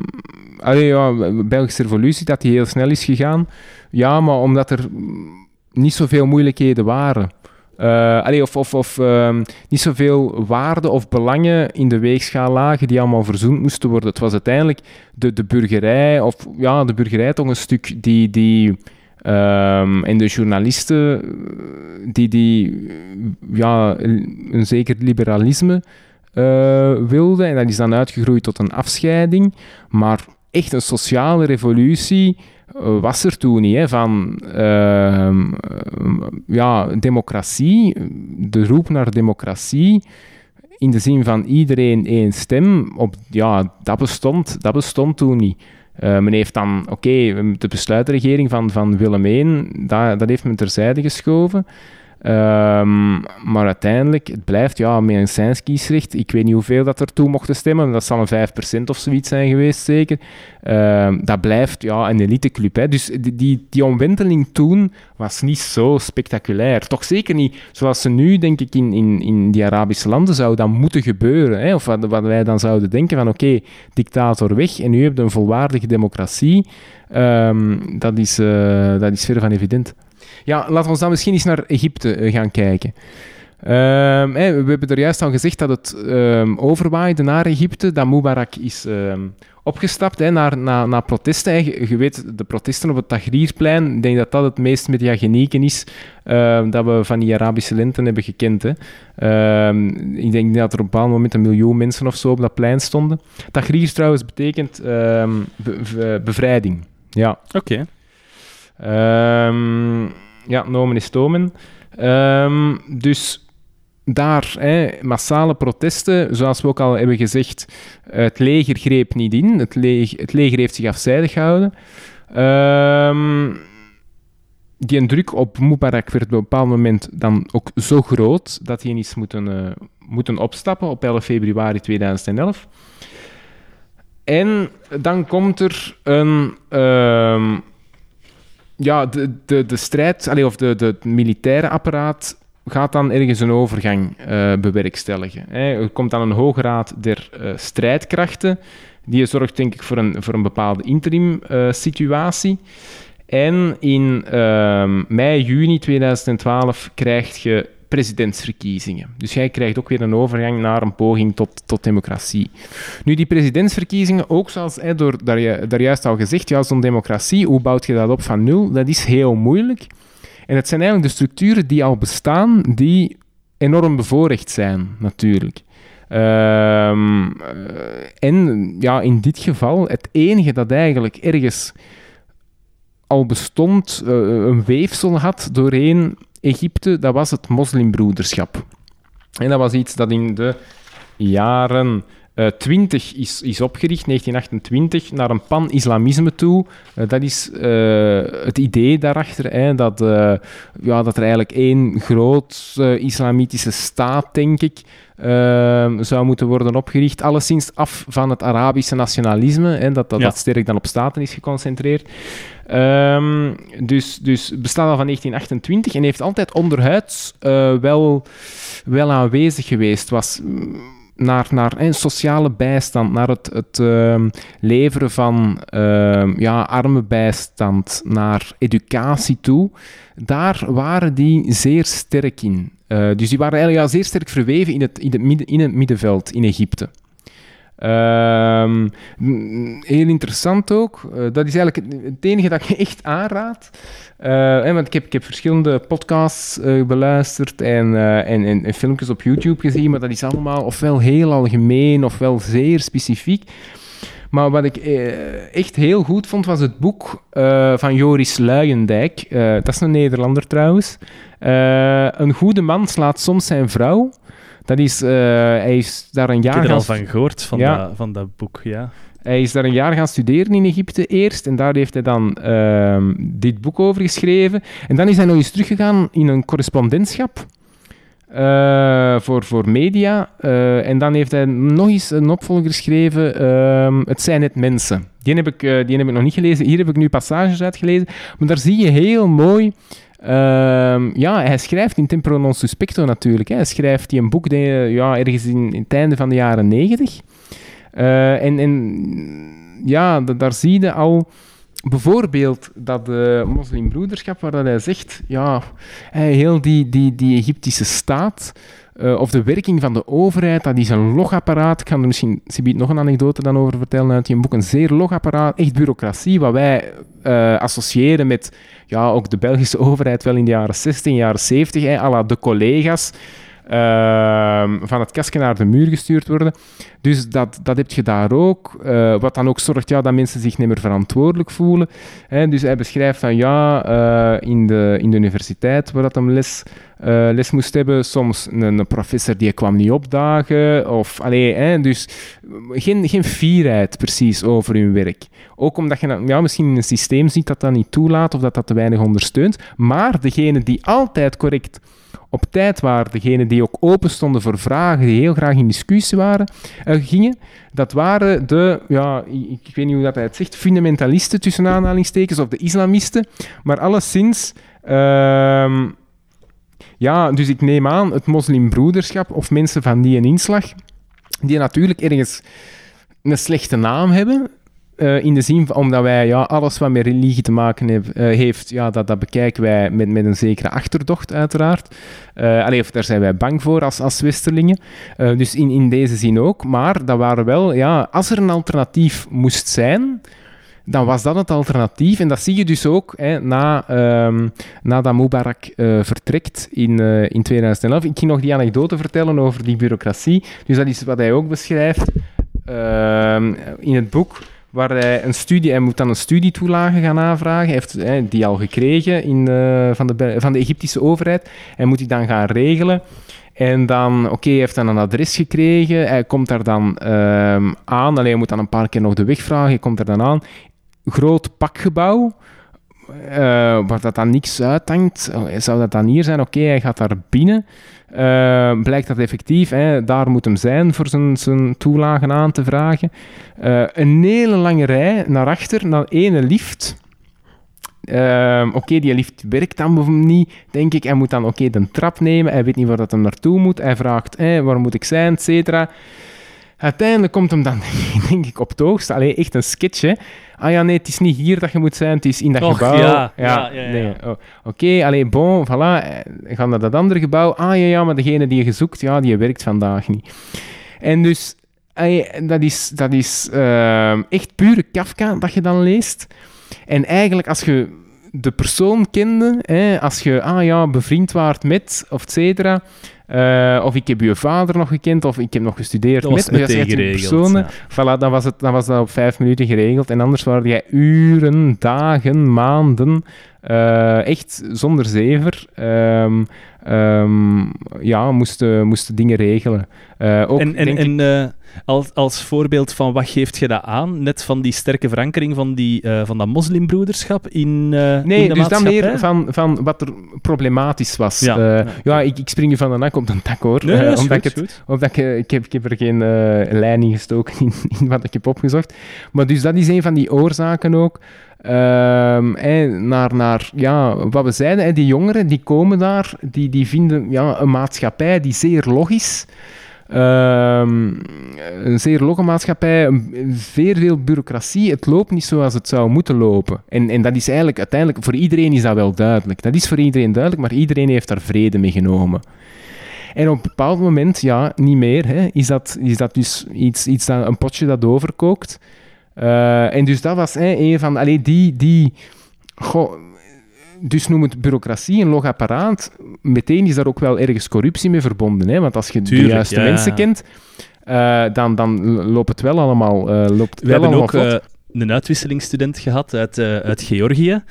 allee, ja, de Belgische revolutie, dat die heel snel is gegaan. Ja, maar omdat er niet zoveel moeilijkheden waren. Uh, of of, of uh, niet zoveel waarden of belangen in de weegschaal lagen die allemaal verzoend moesten worden. Het was uiteindelijk de, de burgerij, of ja, de burgerij toch een stuk die, die um, en de journalisten die, die ja, een zeker liberalisme uh, wilden. En dat is dan uitgegroeid tot een afscheiding. Maar echt een sociale revolutie was er toen niet. Van uh, ja, democratie, de roep naar democratie, in de zin van iedereen één stem, op, ja, dat, bestond, dat bestond toen niet. Uh, men heeft dan, oké, de besluitregering van, van Willem I, dat, dat heeft men terzijde geschoven. Ehm, maar uiteindelijk, het blijft ja, met een Science-kiesrecht. Ik weet niet hoeveel dat er toe mochten stemmen. Dat zal een 5% of zoiets zijn geweest, zeker. Ehm, dat blijft ja, een eliteclub. Dus die, die, die omwenteling toen was niet zo spectaculair. Toch zeker niet zoals ze nu, denk ik, in, in, in die Arabische landen zou dat moeten gebeuren. Hè. Of wat, wat wij dan zouden denken van, oké, dictator weg en nu heb je een volwaardige democratie. Ehm, dat, is, uh, dat is ver van evident. Ja, laten we dan misschien eens naar Egypte eh, gaan kijken. Um, we hebben er juist al gezegd dat het um, overwaaide naar Egypte, dat Mubarak is um, opgestapt naar, naar, naar protesten. Je weet, de protesten op het Tahrirplein, ik denk dat dat het meest mediagenieken is dat we van die Arabische lenten hebben gekend. Ik denk dat er op een bepaald moment een miljoen mensen of zo op dat plein stonden. Tahrir trouwens betekent be bevrijding. Ja. Oké. Ja, nomen is tomen. dus daar hè, massale protesten, zoals we ook al hebben gezegd, het leger greep niet in. Het, leger, het leger heeft zich afzijdig gehouden. Um, die druk op Mubarak werd op een bepaald moment dan ook zo groot dat hij is moeten, uh, moeten opstappen op 11 februari 2011. En dan komt er een. Ja, de, de, de strijd, allez, of de, de, militaire apparaat gaat dan ergens een overgang uh, bewerkstelligen. Hè. Er komt dan een hoge raad der uh, strijdkrachten. Die zorgt denk ik voor een, voor een bepaalde interim uh, situatie. En in ehm, mei, juni 2012 krijg je presidentsverkiezingen. Dus jij krijgt ook weer een overgang naar een poging tot, tot democratie. Nu, die presidentsverkiezingen, ook zoals hij door, daar, daar juist al gezegd, ja, zo'n democratie, hoe bouwt je dat op van nul? Dat is heel moeilijk. En het zijn eigenlijk de structuren die al bestaan, die enorm bevoorrecht zijn, natuurlijk. Um, en ja, in dit geval, het enige dat eigenlijk ergens al bestond, uh, een weefsel had doorheen Egypte, dat was het moslimbroederschap. En dat was iets dat in de jaren 20 eh, is, is opgericht, 1928, naar een pan-islamisme toe. Uh, dat is uh, het idee daarachter, hè, dat, ja, dat er eigenlijk één groot islamitische staat, denk ik, zou moeten worden opgericht. Alleszins af van het Arabische nationalisme, hè, dat, dat, ja. dat sterk dan op staten is geconcentreerd. Um, dus, dus bestaat al van 1928 en heeft altijd onderhuids wel, wel aanwezig geweest. Was naar, naar een sociale bijstand, naar het, het uh, leveren van uh, ja, arme bijstand, naar educatie toe, daar waren die zeer sterk in. Uh, dus die waren eigenlijk ja, zeer sterk verweven in het, in, het midden, in het middenveld in Egypte. Ehm, heel interessant ook. Uh, dat is eigenlijk het, enige dat ik echt aanraad. Uh, want ik heb, ik heb verschillende podcasts uh, beluisterd en, en, en, en, filmpjes op YouTube gezien, maar dat is allemaal ofwel heel algemeen ofwel zeer specifiek. Maar wat ik echt heel goed vond, was het boek van Joris Luijendijk. dat is een Nederlander trouwens. een goede man slaat soms zijn vrouw. Dat is, uh, hij is daar een jaar... Ik heb er al van gehoord, van, ja. dat, van dat boek, ja. Hij is daar een jaar gaan studeren in Egypte eerst. En daar heeft hij dan uh, dit boek over geschreven. En dan is hij nog eens teruggegaan in een correspondentschap. Uh, voor, voor media. Uh, en dan heeft hij nog eens een opvolger geschreven. Uh, het zijn net mensen. Die heb, ik, die heb ik nog niet gelezen. Hier heb ik nu passages uitgelezen. Maar daar zie je heel mooi Um, ja, hij schrijft in Temporo non suspecto natuurlijk. Hè. Hij schrijft die een boek ja, ergens in, in het einde van de jaren negentig. Uh, en, en ja, daar zie je al bijvoorbeeld dat de moslimbroederschap, waar dat hij zegt, ja, heel die, die, die Egyptische staat, uh, of de werking van de overheid, dat is een logapparaat. Ik kan er misschien Sibiet nog een anekdote dan over vertellen uit je boek. Een zeer logapparaat, echt bureaucratie, wat wij uh, associëren met ja, ook de Belgische overheid wel in de jaren 60, jaren 70, hè, à la de collega's. Ehm, van het kastje naar de muur gestuurd worden. Dus dat, dat heb je daar ook. eh, wat dan ook zorgt ja, dat mensen zich niet meer verantwoordelijk voelen. Dus hij beschrijft van ja, eh, in, de, in de universiteit waar dat hem les, eh, les moest hebben, soms een, professor die kwam niet opdagen. Of, allee, hè, dus geen, geen fierheid precies over hun werk. Ook omdat je ja, misschien in een systeem ziet dat dat niet toelaat of dat dat te weinig ondersteunt. Maar degene die altijd correct op tijd waren, degene die ook open stonden voor vragen, die heel graag in discussie waren, eh, gingen, dat waren de, ja, ik, ik weet niet hoe dat hij het zegt, fundamentalisten tussen aanhalingstekens, of de islamisten, maar alleszins... ehm, ja, dus ik neem aan het moslimbroederschap of mensen van die een inslag, die natuurlijk ergens een slechte naam hebben. Eh, in de zin omdat wij ja, alles wat met religie te maken eh, heeft, ja, dat, dat bekijken wij met, met een zekere achterdocht, uiteraard. Of daar zijn wij bang voor als, als Westerlingen. Dus in, in deze zin ook. Maar dat waren wel, ja, als er een alternatief moest zijn, dan was dat het alternatief. En dat zie je dus ook hè, na, ehm nadat Mubarak vertrekt in, in 2011. Ik ging nog die anekdote vertellen over die bureaucratie. Dus dat is wat hij ook beschrijft ehm, in het boek. Waar hij een studie, hij moet dan een studietoelage gaan aanvragen. Hij heeft die al gekregen in, eh, van, de, van de Egyptische overheid. Hij moet die dan gaan regelen. En dan, oké, hij heeft dan een adres gekregen. Hij komt daar dan ehm, aan. Alleen moet dan een paar keer nog de weg vragen. Hij komt er dan aan. Groot pakgebouw. eh, waar dat dan niks uithangt. Zou dat dan hier zijn? Oké, hij gaat daar binnen. Eh, blijkt dat effectief, hè, daar moet hem zijn voor zijn, zijn toelagen aan te vragen. Eh, een hele lange rij naar achter, naar ene lift. Ehm, oké, die lift werkt dan niet, denk ik. Hij moet dan oké de trap nemen. Hij weet niet waar dat hem naartoe moet. Hij vraagt, hé, waar moet ik zijn, et cetera. Uiteindelijk komt hem dan, denk ik, op het hoogste. Allee, echt een sketch, hè. Ah ja, nee, het is niet hier dat je moet zijn, het is in dat Och, gebouw. ja, ja, ja, ja. nee. Oh, Oké, allee, bon, voilà. eh, Gaan naar dat andere gebouw. Ah ja, ja, maar degene die je zoekt, ja, die werkt vandaag niet. En dus, allee, dat is, dat is ehm, echt pure Kafka dat je dan leest. En eigenlijk, als je de persoon kende, hè, als je, ah ja, bevriend waart met, of et cetera, eh, of ik heb je vader nog gekend, of ik heb nog gestudeerd Dat was met, geregeld, personen, ja. Voilà, dan was, het, dan was dat op vijf minuten geregeld. En anders waren jij uren, dagen, maanden, eh, echt zonder zever, ehm, ja, moesten, moesten dingen regelen. Eh, ook, En, en, ik- en als, als voorbeeld van wat geeft je dat aan? Net van die sterke verankering van, die, eh, van dat moslimbroederschap in, eh Nee, in de dus dan meer van, van wat er problematisch was. Ja, Ja, ja. ik, ik spring je van de nak op de tak hoor. Nee, Eh, is omdat goed, ik, is het, goed. omdat ik, eh, ik, heb, ik heb er geen eh, lijn in gestoken in, in wat ik heb opgezocht. Maar dus dat is een van die oorzaken ook. Ehm, naar, naar ja, wat we zeiden, die jongeren die komen daar, die, die vinden ja, een maatschappij die zeer logisch Ehm, een zeer logge maatschappij, zeer veel bureaucratie. Het loopt niet zoals het zou moeten lopen. En, en dat is eigenlijk uiteindelijk, voor iedereen is dat wel duidelijk. Dat is voor iedereen duidelijk, maar iedereen heeft daar vrede mee genomen. En op een bepaald moment, ja, niet meer. Hè, is, dat, is dat dus iets, iets een potje dat overkookt. Eh, en dus dat was een van, allee, die, die, goh, dus noem het bureaucratie, een log apparaat. Meteen is daar ook wel ergens corruptie mee verbonden. Hè? Want als je Tuurlijk, de juiste ja, mensen kent, eh, dan, dan loopt het wel allemaal, eh, loopt We wel hebben ook eh, een uitwisselingsstudent gehad uit, uit Georgië.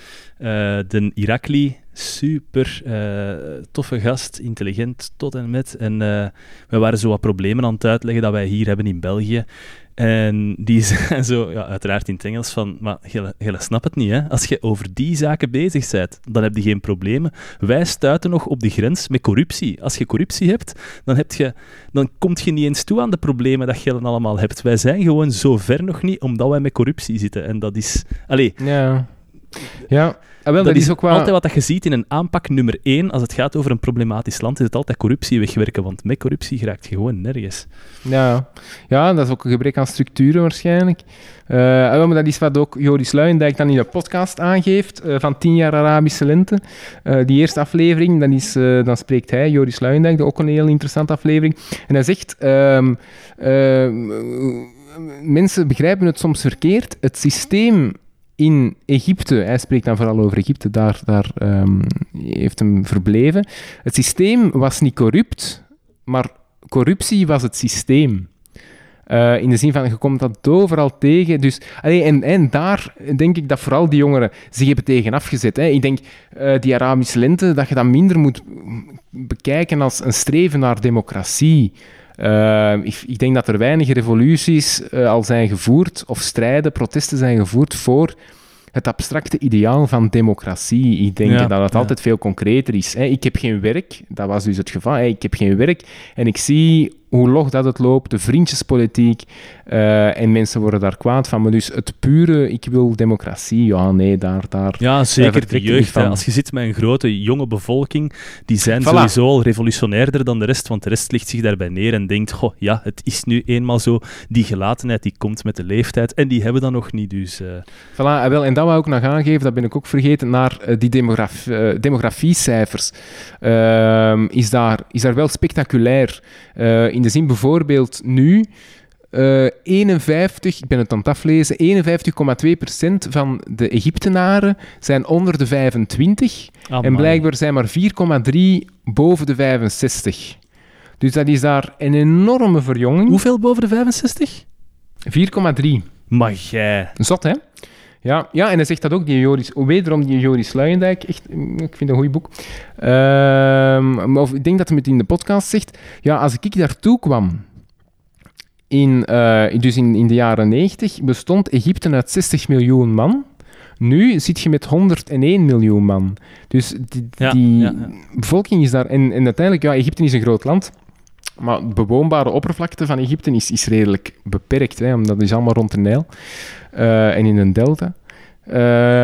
De Irakli, super eh, toffe gast, intelligent tot en met. En eh, we waren zo wat problemen aan het uitleggen dat wij hier hebben in België. En die zei zo, ja, uiteraard in het Engels, van, maar je snapt het niet, hè. Als je over die zaken bezig bent, dan heb je geen problemen. Wij stuiten nog op de grens met corruptie. Als je corruptie hebt, dan, heb je, dan kom je niet eens toe aan de problemen dat je allemaal hebt. Wij zijn gewoon zo ver nog niet, omdat wij met corruptie zitten. En dat is... Allee, Ja, ja. Ah, wel, dat, is ook wel... altijd wat dat je ziet in een aanpak nummer één. Als het gaat over een problematisch land, is het altijd corruptie wegwerken. Want met corruptie geraakt je gewoon nergens. Ja. ja, dat is ook een gebrek aan structuren waarschijnlijk. Ah, wel, maar dat is wat ook Joris Luijendijk dan in de podcast aangeeft, eh, van 10 jaar Arabische lente. Eh, die eerste aflevering, dan, is, dan spreekt hij, Joris Luijendijk, ook een heel interessante aflevering. En hij zegt, ehm, ehm, mensen begrijpen het soms verkeerd. Het systeem in Egypte, hij spreekt dan vooral over Egypte, daar, daar ehm, heeft hem verbleven. Het systeem was niet corrupt, maar corruptie was het systeem. Uh, in de zin van, je komt dat overal tegen. Dus, en, en daar denk ik dat vooral die jongeren zich hebben tegen afgezet. Ik denk, uh, die Arabische lente, dat je dat minder moet bekijken als een streven naar democratie. Uh, ik, ik, denk dat er weinig revoluties al zijn gevoerd, of strijden, protesten zijn gevoerd voor het abstracte ideaal van democratie. Ik denk dat het altijd veel concreter is. Ik heb geen werk, dat was dus het geval. Ik heb geen werk en ik zie hoe log dat het loopt, de vriendjespolitiek. Uh, en mensen worden daar kwaad van. Maar dus het pure, ik wil democratie, ja, nee, daar... daar ja, zeker de jeugd. Als je zit met een grote, jonge bevolking, die zijn sowieso al revolutionairder dan de rest, want de rest ligt zich daarbij neer en denkt, goh, ja, het is nu eenmaal zo. Die gelatenheid, die komt met de leeftijd. En die hebben dat nog niet, dus... Uh... Voilà, en, wel, en dat wou ik nog aangeven, dat ben ik ook vergeten, naar uh, die demograf, demografiecijfers. Ehm, is, daar, is daar wel spectaculair in de zin bijvoorbeeld nu. Uh, eh, 51, ik ben het aan het aflezen, 51,2% van de Egyptenaren zijn onder de 25. en blijkbaar zijn maar 4,3 boven de 65. Dus dat is daar een enorme verjonging. Hoeveel boven de 65? 4,3. Maar jij. Zot, hè? Ja, ja, en hij zegt dat ook, die Joris, wederom die Joris Luijendijk, echt, mm, ik vind een goed boek. Uh, maar ik denk dat hij het in de podcast zegt, ja, als ik daartoe kwam, in, uh, dus in, in de jaren 90, bestond Egypte uit 60 miljoen man. Nu zit je met 101 miljoen man. Dus die, die bevolking is daar... En, en uiteindelijk, ja, Egypte is een groot land. Maar de bewoonbare oppervlakte van Egypte is, is redelijk beperkt, hè, omdat het is allemaal rond de Nijl uh, en in een delta.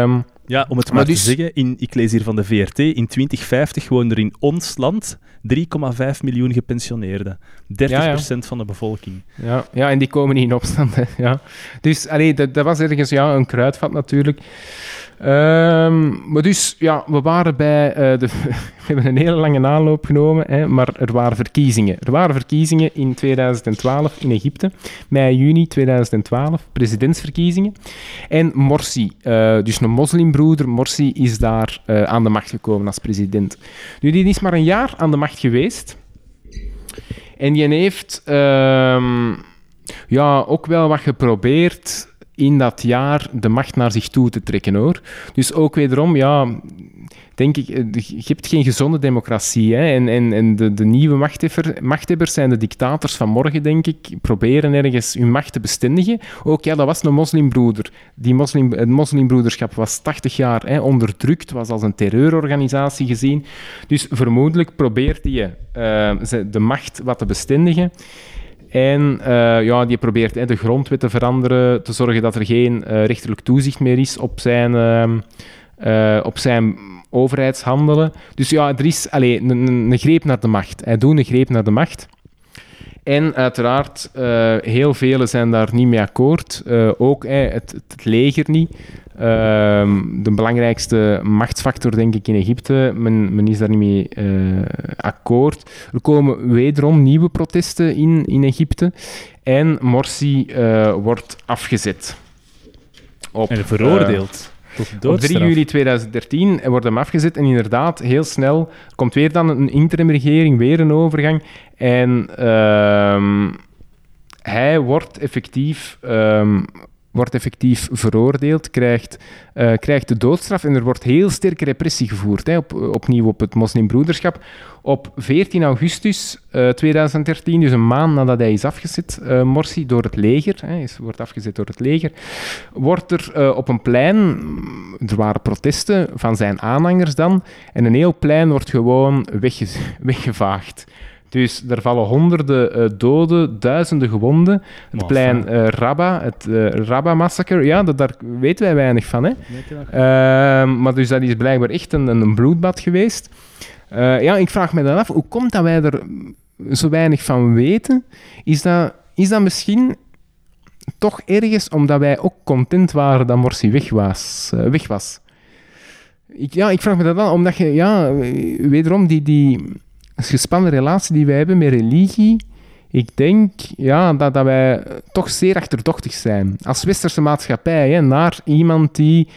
Um, ja, om het maar, maar dus... te zeggen, in, ik lees hier van de VRT, in 2050 woonden er in ons land 3,5 miljoen gepensioneerden. 30% ja, ja. van de bevolking. Ja, ja, en die komen niet in opstand. Hè. Ja. Dus allee, dat, dat was ergens ja, een kruidvat natuurlijk. Um, maar dus, ja, we waren bij... Uh, de, we hebben een hele lange aanloop genomen, hè, maar er waren verkiezingen. Er waren verkiezingen in 2012 in Egypte, mei, juni 2012, presidentsverkiezingen. En Morsi, uh, dus een moslimbroeder, Morsi is daar uh, aan de macht gekomen als president. Nu, die is maar een jaar aan de macht geweest. En die heeft um, ja, ook wel wat geprobeerd in dat jaar de macht naar zich toe te trekken hoor. Dus ook wederom, ja, denk ik, eh, je hebt geen gezonde democratie. Hè? En, en, en de, de nieuwe machthebber, machthebbers zijn de dictators van morgen, denk ik, proberen ergens hun macht te bestendigen. Ook ja, dat was een moslimbroeder. Die moslim, het moslimbroederschap was 80 jaar hè, onderdrukt, was als een terreurorganisatie gezien. Dus vermoedelijk probeert hij uh, de macht wat te bestendigen. En uh, ja, die probeert hè, de grondwet te veranderen, te zorgen dat er geen uh, rechterlijk toezicht meer is op zijn, uh, op zijn overheidshandelen. Dus ja, er is een, een, greep naar de macht. Hij doet een greep naar de macht. En uiteraard, heel velen zijn daar niet mee akkoord. Ook het, het, leger niet. Uh, de belangrijkste machtsfactor, denk ik, in Egypte. Men, men is daar niet mee uh, akkoord. Er komen wederom nieuwe protesten in, in Egypte. En Morsi wordt afgezet. Op, en veroordeeld. Op 3 juli 2013 wordt hem afgezet en inderdaad, heel snel komt weer dan een interimregering, weer een overgang. En uh, hij wordt effectief um, wordt effectief veroordeeld, krijgt, uh, krijgt de doodstraf en er wordt heel sterke repressie gevoerd, hè, op, opnieuw op het moslimbroederschap. Op 14 augustus uh, eh, 2013, dus een maand nadat hij is afgezet, uh, Morsi, door het leger, hè, is, wordt afgezet door het leger, wordt er op een plein, er waren protesten van zijn aanhangers dan, en een heel plein wordt gewoon wegge weggevaagd. Dus er vallen honderden uh, doden, duizenden gewonden. Het plein uh, Rabba, het uh, Rabba-massacre, ja, dat, daar weten wij weinig van. Hè? Ehm, maar dus dat is blijkbaar echt een, een bloedbad geweest. ja, ik vraag me dan af, hoe komt dat wij er zo weinig van weten? Is dat, is dat misschien toch ergens omdat wij ook content waren dat Morsi weg was? weg was? Ik, ja, ik vraag me dat dan, omdat je, ja, wederom die... die een gespannen relatie die wij hebben met religie, ik denk ja, dat, wij toch zeer achterdochtig zijn. Als westerse maatschappij, hè, naar iemand die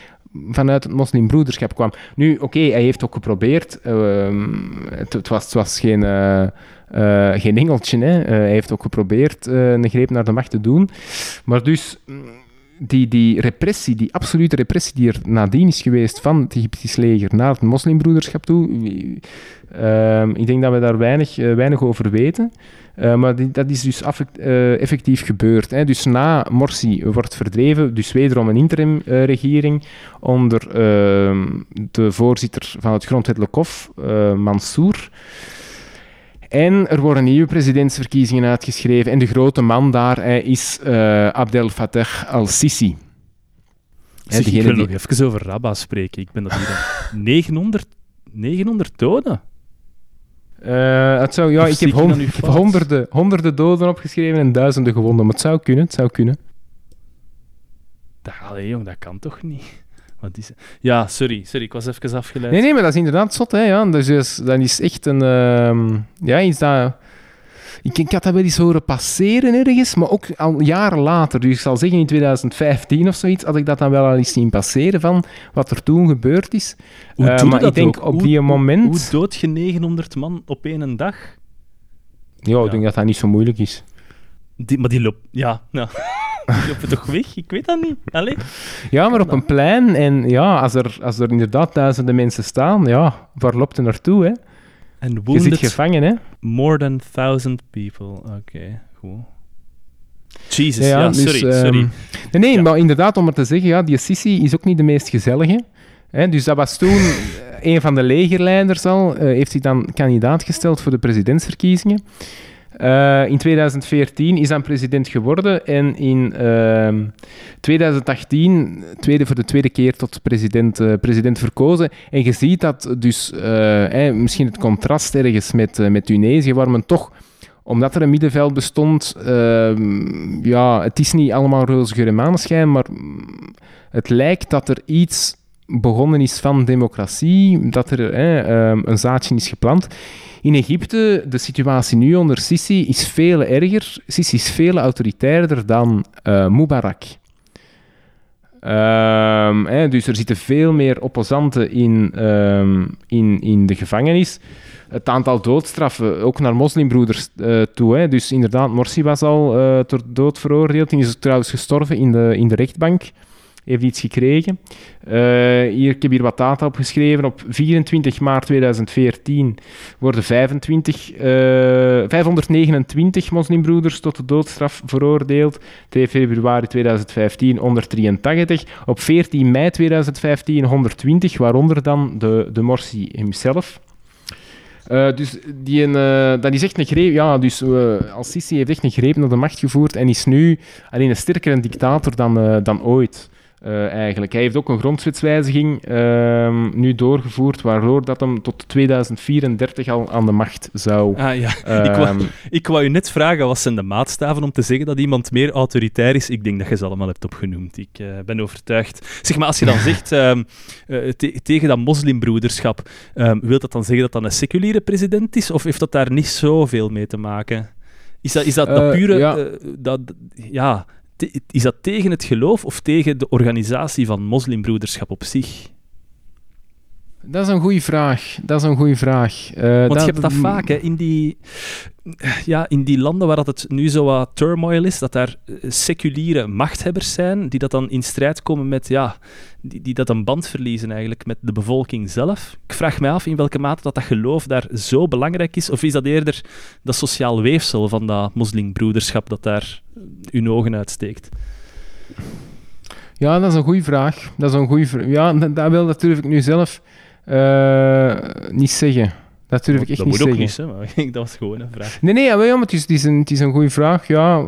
vanuit het moslimbroederschap kwam. Nu, oké, hij heeft ook geprobeerd. ehm, het, het was, geen, eh, eh, geen engeltje. Hè. Eh, hij heeft ook geprobeerd eh, een greep naar de macht te doen. Maar dus mm, die, die repressie, die absolute repressie die er nadien is geweest van het Egyptisch leger naar het moslimbroederschap toe, ehm, ik denk dat we daar weinig, eh, weinig over weten. Eh, maar dat is dus eh, effectief gebeurd. Hè. Dus na Morsi wordt verdreven, dus wederom een interimregering onder ehm, de voorzitter van het grondwettelijk hof, Mansour. En er worden nieuwe presidentsverkiezingen uitgeschreven. En de grote man daar hè, is eh, Abdel Fattah al-Sisi. Zeg, ik wil die- nog even over Rabba spreken. Ik ben dat hier aan. 900, 900 doden. Eh, het zou, ja, Of ik heb, ik hon- dat nu ik heb honderden, honderden doden opgeschreven en duizenden gewonden. Maar het zou kunnen, het zou kunnen. Dat, allee, jong, dat kan toch niet? Wat is... Ja, sorry, sorry, ik was even afgeleid. Nee, nee, maar dat is inderdaad zot, hè. Ja. Dus, dus dat is echt een... ehm, ja, iets dat... Ik, ik had dat wel eens horen passeren ergens, maar ook al jaren later. Dus ik zal zeggen in 2015 of zoiets, had ik dat dan wel al eens zien passeren van wat er toen gebeurd is. Hoe Eh, maar ik denk ook? op Hoe- die moment... Hoe dood je 900 man op één dag? ja, ik denk dat dat niet zo moeilijk is. Die, maar die loopt... Ja, ja. die lopen toch weg? Ik weet dat niet. Allee. Ja, maar op een plein en ja, als er, als er inderdaad duizenden mensen staan, ja, waar loopt er naartoe, hè? En Je zit gevangen, hè? more than 1000 people. Oké, goed. Jesus, ja, dus, sorry, ehm, sorry. Nee, nee Ja. maar inderdaad, om maar te zeggen, ja, die Sisi is ook niet de meest gezellige. Hè? Dus dat was toen eh, een van de legerleiders al, eh, heeft zich dan kandidaat gesteld voor de presidentsverkiezingen. Eh, in 2014 is dan president geworden en in ehm, 2018 tweede, voor de tweede keer tot president, eh, president verkozen. En je ziet dat dus eh, misschien het contrast ergens met, met Tunesië, waar men toch omdat er een middenveld bestond, ehm, ja, het is niet allemaal roze geur maar het lijkt dat er iets begonnen is van democratie, dat er ehm, een zaadje is geplant. In Egypte, de situatie nu onder Sisi is veel erger. Sisi is veel autoritairder dan eh, Mubarak. Ehm, hè, dus er zitten veel meer opposanten in, ehm, in, in de gevangenis. Het aantal doodstraffen, ook naar moslimbroeders eh, toe. Hè. Dus inderdaad, Morsi was al eh, ter dood veroordeeld. Die is trouwens gestorven in de, in de rechtbank. Heeft iets gekregen. Eh, hier, ik heb hier wat data opgeschreven. Op 24 maart 2014 worden 25, eh, 529 moslimbroeders tot de doodstraf veroordeeld. 2 februari 2015 183. Op 14 mei 2015 120, waaronder dan de, de Morsi hemzelf. Eh, dus die een, eh, dat een greep. Ja, dus uh, Al-Sisi heeft echt een greep naar de macht gevoerd en is nu alleen een sterkere dictator dan, uh, dan ooit. Uh, eigenlijk. Hij heeft ook een grondwetswijziging uh, nu doorgevoerd, waardoor dat hem tot 2034 al aan de macht zou. Ah ja, uh, ik, wou, ik wou je net vragen, wat zijn de maatstaven om te zeggen dat iemand meer autoritair is? Ik denk dat je ze allemaal hebt opgenoemd. Ik uh, ben overtuigd. Zeg maar, als je dan zegt um, te tegen dat moslimbroederschap, wil dat dan zeggen dat dat een seculiere president is? Of heeft dat daar niet zoveel mee te maken? Is dat, is dat, dat pure... Ja. dat, ja is dat tegen het geloof of tegen de organisatie van moslimbroederschap op zich? Dat is een goede vraag. Dat is een goede vraag. Uh, Want dat, je hebt dat vaak hè, in, die, ja, in die landen waar dat het nu zo wat turmoil is, dat daar eh, seculiere machthebbers zijn die dat dan in strijd komen met, ja, die, die dat een band verliezen eigenlijk met de bevolking zelf. Ik vraag mij af in welke mate dat, dat geloof daar zo belangrijk is, of is dat eerder dat sociaal weefsel van dat moslimbroederschap dat daar uw ogen uitsteekt? Ja, dat is een goede vraag. Dat is een goede vraag. Ja, dat, dat, wil, dat durf ik nu zelf uh, niet zeggen. Dat durf ik echt dat niet moet zeggen. ook niet, hè, maar dat was gewoon een vraag. Nee, nee, ja, maar het is, het is een, het is een goede vraag, ja.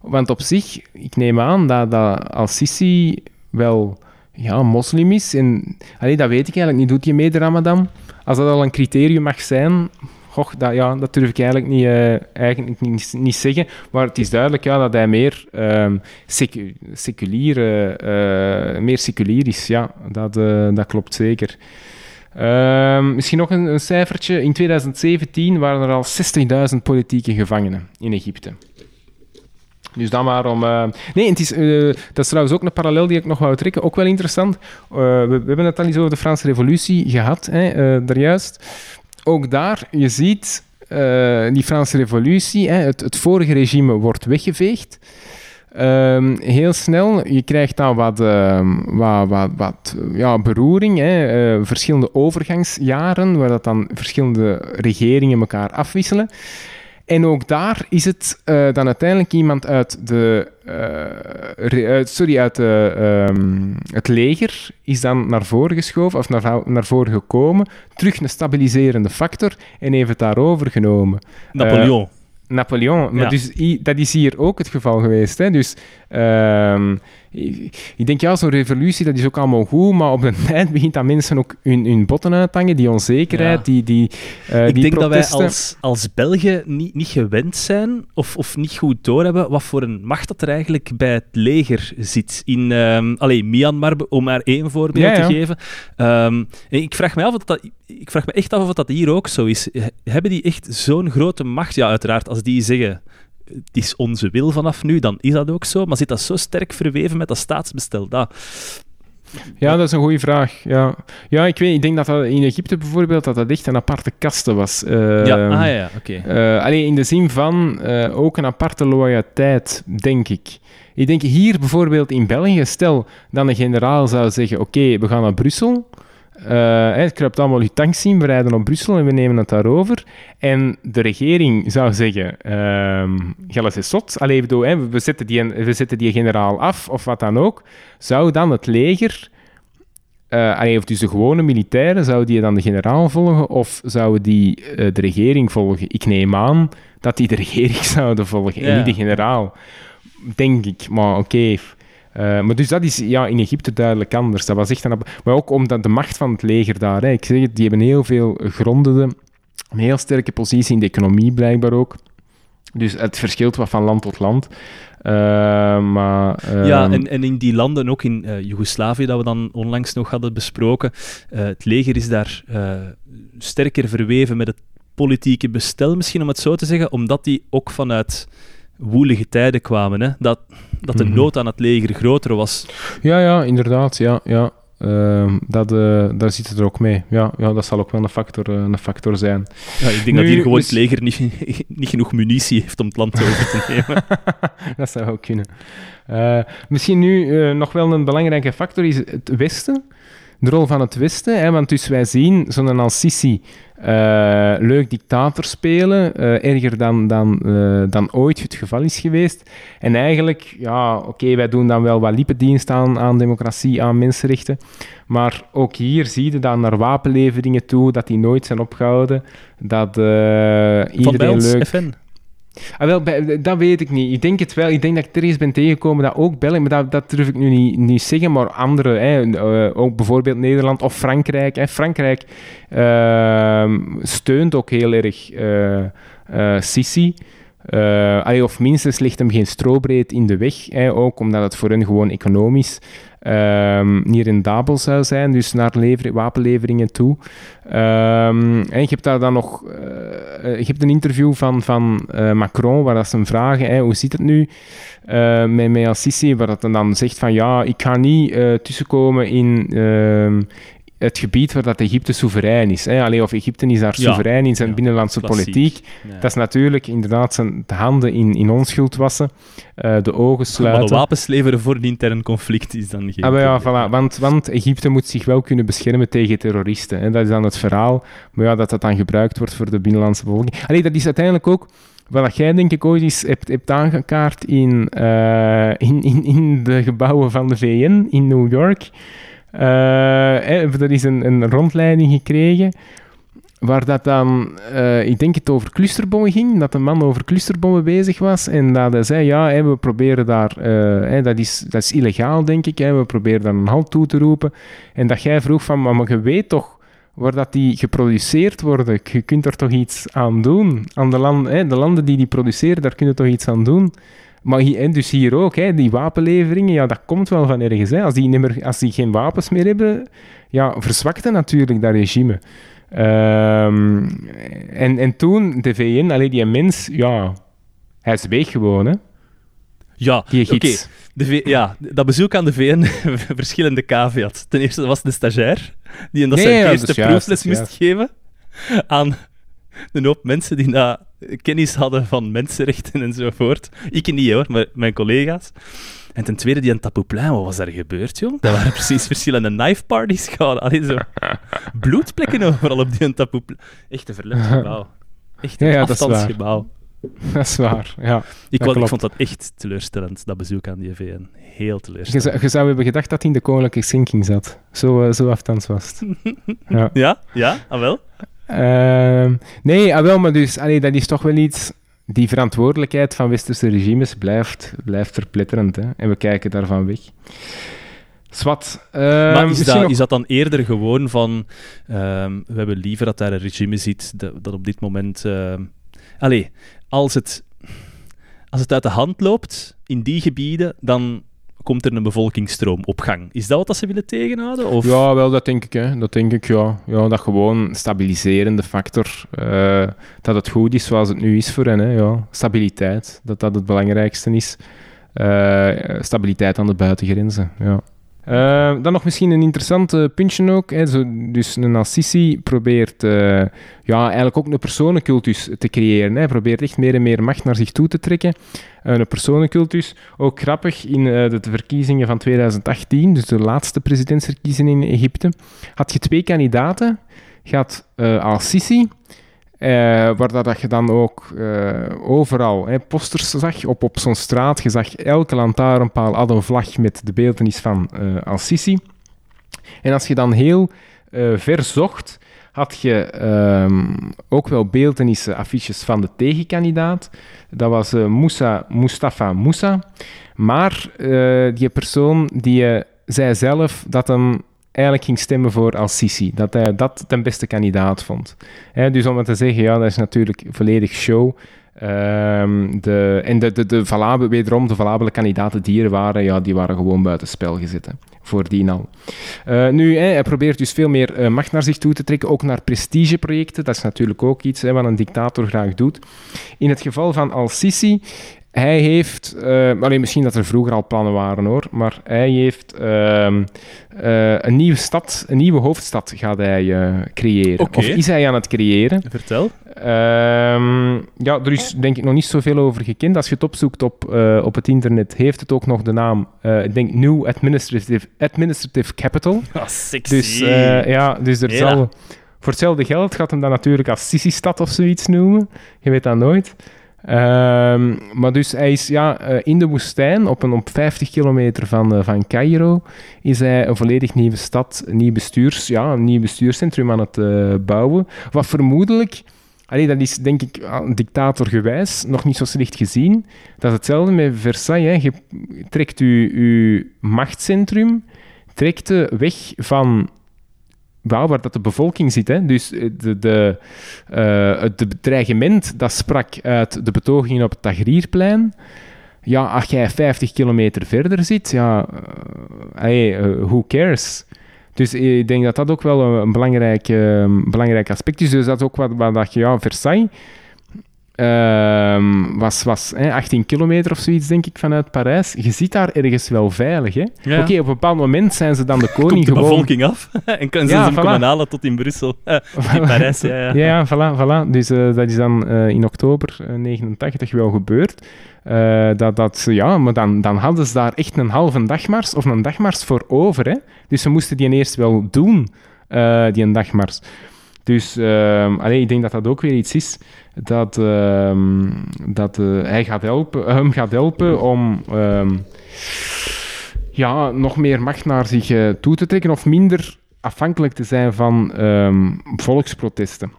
Want op zich, ik neem aan dat, dat Al-Sisi wel ja, moslim is. En dat weet ik eigenlijk niet. Doet hij mee de Ramadan? Als dat al een criterium mag zijn, goh, dat, ja, dat durf ik eigenlijk niet, uh, eigenlijk niet, niet, zeggen. Maar het is duidelijk ja, dat hij meer, secu seculier, uh, meer seculier is. Ja, dat, dat klopt zeker. Uh, misschien nog een, een, cijfertje. In 2017 waren er al 60.000 politieke gevangenen in Egypte. Dus dan waarom... eh, Nee, het is, eh, dat is trouwens ook een parallel die ik nog wou trekken. Ook wel interessant. Eh, we, we hebben het al eens over de Franse revolutie gehad, hè, eh, daar juist. Ook daar, je ziet die Franse revolutie, hè, het, het vorige regime wordt weggeveegd. Ehm, heel snel, je krijgt dan wat, ehm, wat, wat, wat ja, beroering, verschillende overgangsjaren, waar dat dan verschillende regeringen elkaar afwisselen. En ook daar is het eh, dan uiteindelijk iemand uit, de, eh, uit- sorry, uit de, ehm, het leger is dan naar voren geschoven of naar, naar voren gekomen, terug een stabiliserende factor en heeft het daarover genomen. Napoleon. Napoleon, maar Ja. dus, dat is hier ook het geval geweest. Hè? Dus ehm, ik denk, ja, zo'n revolutie, dat is ook allemaal goed, maar op een tijd begint dat mensen ook hun, hun botten uit te hangen, die onzekerheid, Ja. die, die, eh, ik die denk dat wij als, als Belgen niet, niet gewend zijn of, of niet goed doorhebben wat voor een macht dat er eigenlijk bij het leger zit. In ehm allee, Myanmar, om maar één voorbeeld Ja, ja. te geven. Ehm, ik, vraag me af of dat, ik vraag me echt af of dat hier ook zo is. He- Hebben die echt zo'n grote macht? Ja, uiteraard, als die zeggen het is onze wil vanaf nu, dan is dat ook zo. Maar zit dat zo sterk verweven met dat staatsbestel? Dat, Ja, dat is een goede vraag. Ja, ja ik, weet, ik denk dat, dat in Egypte bijvoorbeeld dat dat echt een aparte kaste was. Eh, ja, ah ja, oké. Eh, alleen in de zin van eh, ook een aparte loyaliteit, denk ik. Ik denk hier bijvoorbeeld in België, stel dat een generaal zou zeggen: Oké, we gaan naar Brussel. Hè, het kruipt allemaal uw tanks zien, we rijden op Brussel en we nemen het daarover. En de regering zou zeggen: Gelles is zot. Allee, bedoel, hè, we, zetten die, we zetten die generaal af of wat dan ook. Zou dan het leger eh, allee, of dus de gewone militairen, zouden die dan de generaal volgen of zouden die eh, de regering volgen? Ik neem aan dat die de regering zouden volgen en niet de generaal. Denk ik, maar oké. Maar dus dat is ja, in Egypte duidelijk anders. Dat was echt een, maar ook omdat de macht van het leger daar, hè, ik zeg het, die hebben heel veel grondende, een heel sterke positie in de economie blijkbaar ook. Dus het verschilt wat van land tot land. Eh, maar, Ja, ehm, en, en in die landen, ook in eh Joegoslavië, dat we dan onlangs nog hadden besproken, eh, het leger is daar eh, sterker verweven met het politieke bestel, misschien om het zo te zeggen, omdat die ook vanuit woelige tijden kwamen. Hè? Dat, dat de Mhm. nood aan het leger groter was. Ja, ja, inderdaad. Ja, ja. Ehm, dat, eh, daar zit het er ook mee. Ja, ja, dat zal ook wel een factor, eh, een factor zijn. Ja, ik denk Nu, dat hier gewoon het leger niet, niet genoeg munitie heeft om het land over te nemen. dat zou ook kunnen. Eh, misschien nu nog wel een belangrijke factor is het Westen. De rol van het Westen. Hè, want dus wij zien zo'n Al-Sisi eh, leuk dictator spelen. eh, erger dan, dan, eh, dan ooit het geval is geweest. En eigenlijk, ja, oké, wij doen dan wel wat liependienst aan, aan democratie, aan mensenrechten. Maar ook hier zie je dan naar wapenleveringen toe, dat die nooit zijn opgehouden. Dat eh, iedereen leuk... FN. Ah, wel, dat weet ik niet. Ik denk het wel. Ik denk dat ik er eens ben tegengekomen dat ook België, maar dat, dat durf ik nu niet, niet zeggen, maar andere, hè, eh, ook bijvoorbeeld Nederland of Frankrijk. Frankrijk ehm, steunt ook heel erg eh, Sisi. Allee, of minstens ligt hem geen strobreed in de weg. Ook omdat het voor hen gewoon economisch ehm, niet rendabel zou zijn. Dus naar lever- wapenleveringen toe. Ehm, en je hebt daar dan nog... eh, eh, je hebt een interview van, van Macron, waar dat ze hem vragen, hoe zit het nu met, met Al-Sisi, waar dat hij dan zegt van ja, ik ga niet tussenkomen in ehm, het gebied waar dat Egypte soeverein is. Hè. Allee, of Egypte is daar soeverein in zijn Ja, binnenlandse klassiek. politiek. Ja. Dat is natuurlijk inderdaad zijn de handen in, in onschuld wassen, eh, de ogen Maar sluiten. de wapens leveren voor een intern conflict is dan geen Ah, maar ja, voilà, want, want Egypte moet zich wel kunnen beschermen tegen terroristen. Hè. Dat is dan het verhaal. Maar ja, dat dat dan gebruikt wordt voor de binnenlandse bevolking. Allee, dat is uiteindelijk ook wat jij denk ik ooit eens hebt, hebt aangekaart in, eh, in, in, in de gebouwen van de VN in New York. Eh, hè, er is een, een rondleiding gekregen waar dat dan, eh, ik denk het over clusterbommen ging, dat een man over clusterbommen bezig was en dat hij zei, ja, we proberen daar, eh, dat, is, dat is illegaal, denk ik, we proberen daar een halt toe te roepen. En dat jij vroeg van, maar, je weet toch waar dat die geproduceerd worden, je kunt er toch iets aan doen. Aan de, de landen die die produceren, daar kun je toch iets aan doen. Maar hier, dus hier ook, hè, die wapenleveringen, ja, dat komt wel van ergens. Hè. Als, die niet meer, als die geen wapens meer hebben, ja, verzwakte natuurlijk dat regime. Ehm, en, en toen, de VN, alleen die mens, ja, hij zweeg gewoon. Hè. Ja, Die oké. V- ja, dat bezoek aan de VN, verschillende caveats. Ten eerste was de stagiair, die in dat Nee, zijn ja, eerste is proefles is moest geven aan een hoop mensen die na kennis hadden van mensenrechten enzovoort. Ik niet hoor, maar mijn collega's. En ten tweede, die aan Tapouplein, wat was daar gebeurd, jong? Dat waren precies verschillende knife parties gehouden. Allee, zo bloedplekken overal op die Tapouplein. Echt een verlept gebouw. Echt een Ja, ja, dat is waar. afstandsgebouw. Dat is waar, ja. Ik, Dat vond dat echt teleurstellend, dat bezoek aan die VN. Heel Je, teleurstellend. zou- je zou hebben gedacht dat hij in de koninklijke schenking zat. Zo, eh, zo afstands was het. Ja. Ja? Ja? Ah, wel? Ehm, nee, ah, wel, maar dus, allee, dat is toch wel iets... Die verantwoordelijkheid van westerse regimes blijft, blijft verpletterend. Hè? En we kijken daarvan weg. Swat. ehm, maar is dat, nog- is dat dan eerder gewoon van... ehm, we hebben liever dat daar een regime zit dat, dat op dit moment... allee, als het, als het uit de hand loopt in die gebieden, dan komt er een bevolkingsstroom op gang. Is dat wat ze willen tegenhouden? Of? Ja, wel, dat denk ik. Hè. Dat denk ik, ja. ja. Dat gewoon stabiliserende factor. eh, dat het goed is zoals het nu is voor hen. Ja. Stabiliteit, dat dat het belangrijkste is. Eh, stabiliteit aan de buitengrenzen, ja. Eh, dan nog misschien een interessant eh, puntje ook. Hè. Zo, dus een Assisi probeert eh, ja, eigenlijk ook een personencultus te creëren. Hij probeert echt meer en meer macht naar zich toe te trekken. Een personencultus. Ook grappig, in de verkiezingen van 2018, dus de laatste presidentsverkiezingen in Egypte, had je twee kandidaten. Je had Al-Sisi, waar dat, dat je dan ook eh, overal posters zag, op, op zo'n straat. Je zag elke lantaarnpaal had een vlag met de beeldenis van eh Al-Sisi. En als je dan heel ver zocht, had je ehm, ook wel beeldenissen, affiches van de tegenkandidaat. Dat was Moussa Mustafa Moussa. Maar die persoon die zei zelf dat hem eigenlijk ging stemmen voor Al-Sisi. Dat hij dat de beste kandidaat vond. Dus om het te zeggen, ja, dat is natuurlijk volledig show. Ehm, de, en de, de, de valabele, wederom, de valabele kandidaten die er waren, ja, die waren gewoon buitenspel gezet. hè, Voordien al. Eh, nu, hè, hij probeert dus veel meer eh, macht naar zich toe te trekken, ook naar prestigeprojecten. Dat is natuurlijk ook iets wat een dictator graag doet. In het geval van Al-Sisi, hij heeft, eh, alleen misschien dat er vroeger al plannen waren hoor, maar hij heeft ehm, eh, een nieuwe stad, een nieuwe hoofdstad gaat hij eh, creëren. Of is hij aan het creëren? Vertel. Ehm, ja, er is denk ik nog niet zoveel over gekend. Als je het opzoekt op, eh, op het internet, heeft het ook nog de naam, ik denk New Administrative, Administrative Capital. Ah, sexy. Dus ja, dus er Ja. zal... Voor hetzelfde geld gaat hem dan natuurlijk als Sisi-stad of zoiets noemen. Je weet dat nooit. Ehm, maar dus hij is ja, eh, in de woestijn, op, een, op 50 kilometer van, eh, van Cairo, is hij een volledig nieuwe stad, een nieuw, bestuurs, ja, een nieuw bestuurscentrum aan het eh, bouwen. Wat vermoedelijk, allee, dat is denk ik ah, dictatorgewijs nog niet zo slecht gezien. Dat is hetzelfde met Versailles. Je trekt je, machtscentrum trekt je weg van waar dat de bevolking zit. Hè. Dus eh, de, de, eh, het dreigement dat sprak uit de betogingen op het Tahrirplein. Ja, als jij 50 kilometer verder zit, ja, eh, hey, who cares? Dus ik denk dat dat ook wel een, belangrijk, belangrijk aspect is. Dus dat is ook wat, wat je, ja, Versailles ehm, was, was hè, 18 kilometer of zoiets, denk ik, vanuit Parijs. Je zit daar ergens wel veilig. Ja. Oké, op een bepaald moment zijn ze dan de koning Komt de gewoon... bevolking af en kan ze Ja, hem voilà. komen halen tot in Brussel. Eh, in Parijs, ja. ja. Ja, voilà, voilà. Dus eh, dat is dan eh, in oktober eh, 89 wel gebeurd. Dat, dat, ja, maar dan, dan hadden ze daar echt een halve dagmars of een dagmars voor over. Hè? Dus ze moesten die eerst wel doen, die een dagmars. Dus ehm, allee, ik denk dat dat ook weer iets is dat, ehm, dat eh, hij gaat helpen, hem gaat helpen om ehm, ja, nog meer macht naar zich eh, toe te trekken of minder afhankelijk te zijn van volksprotesten.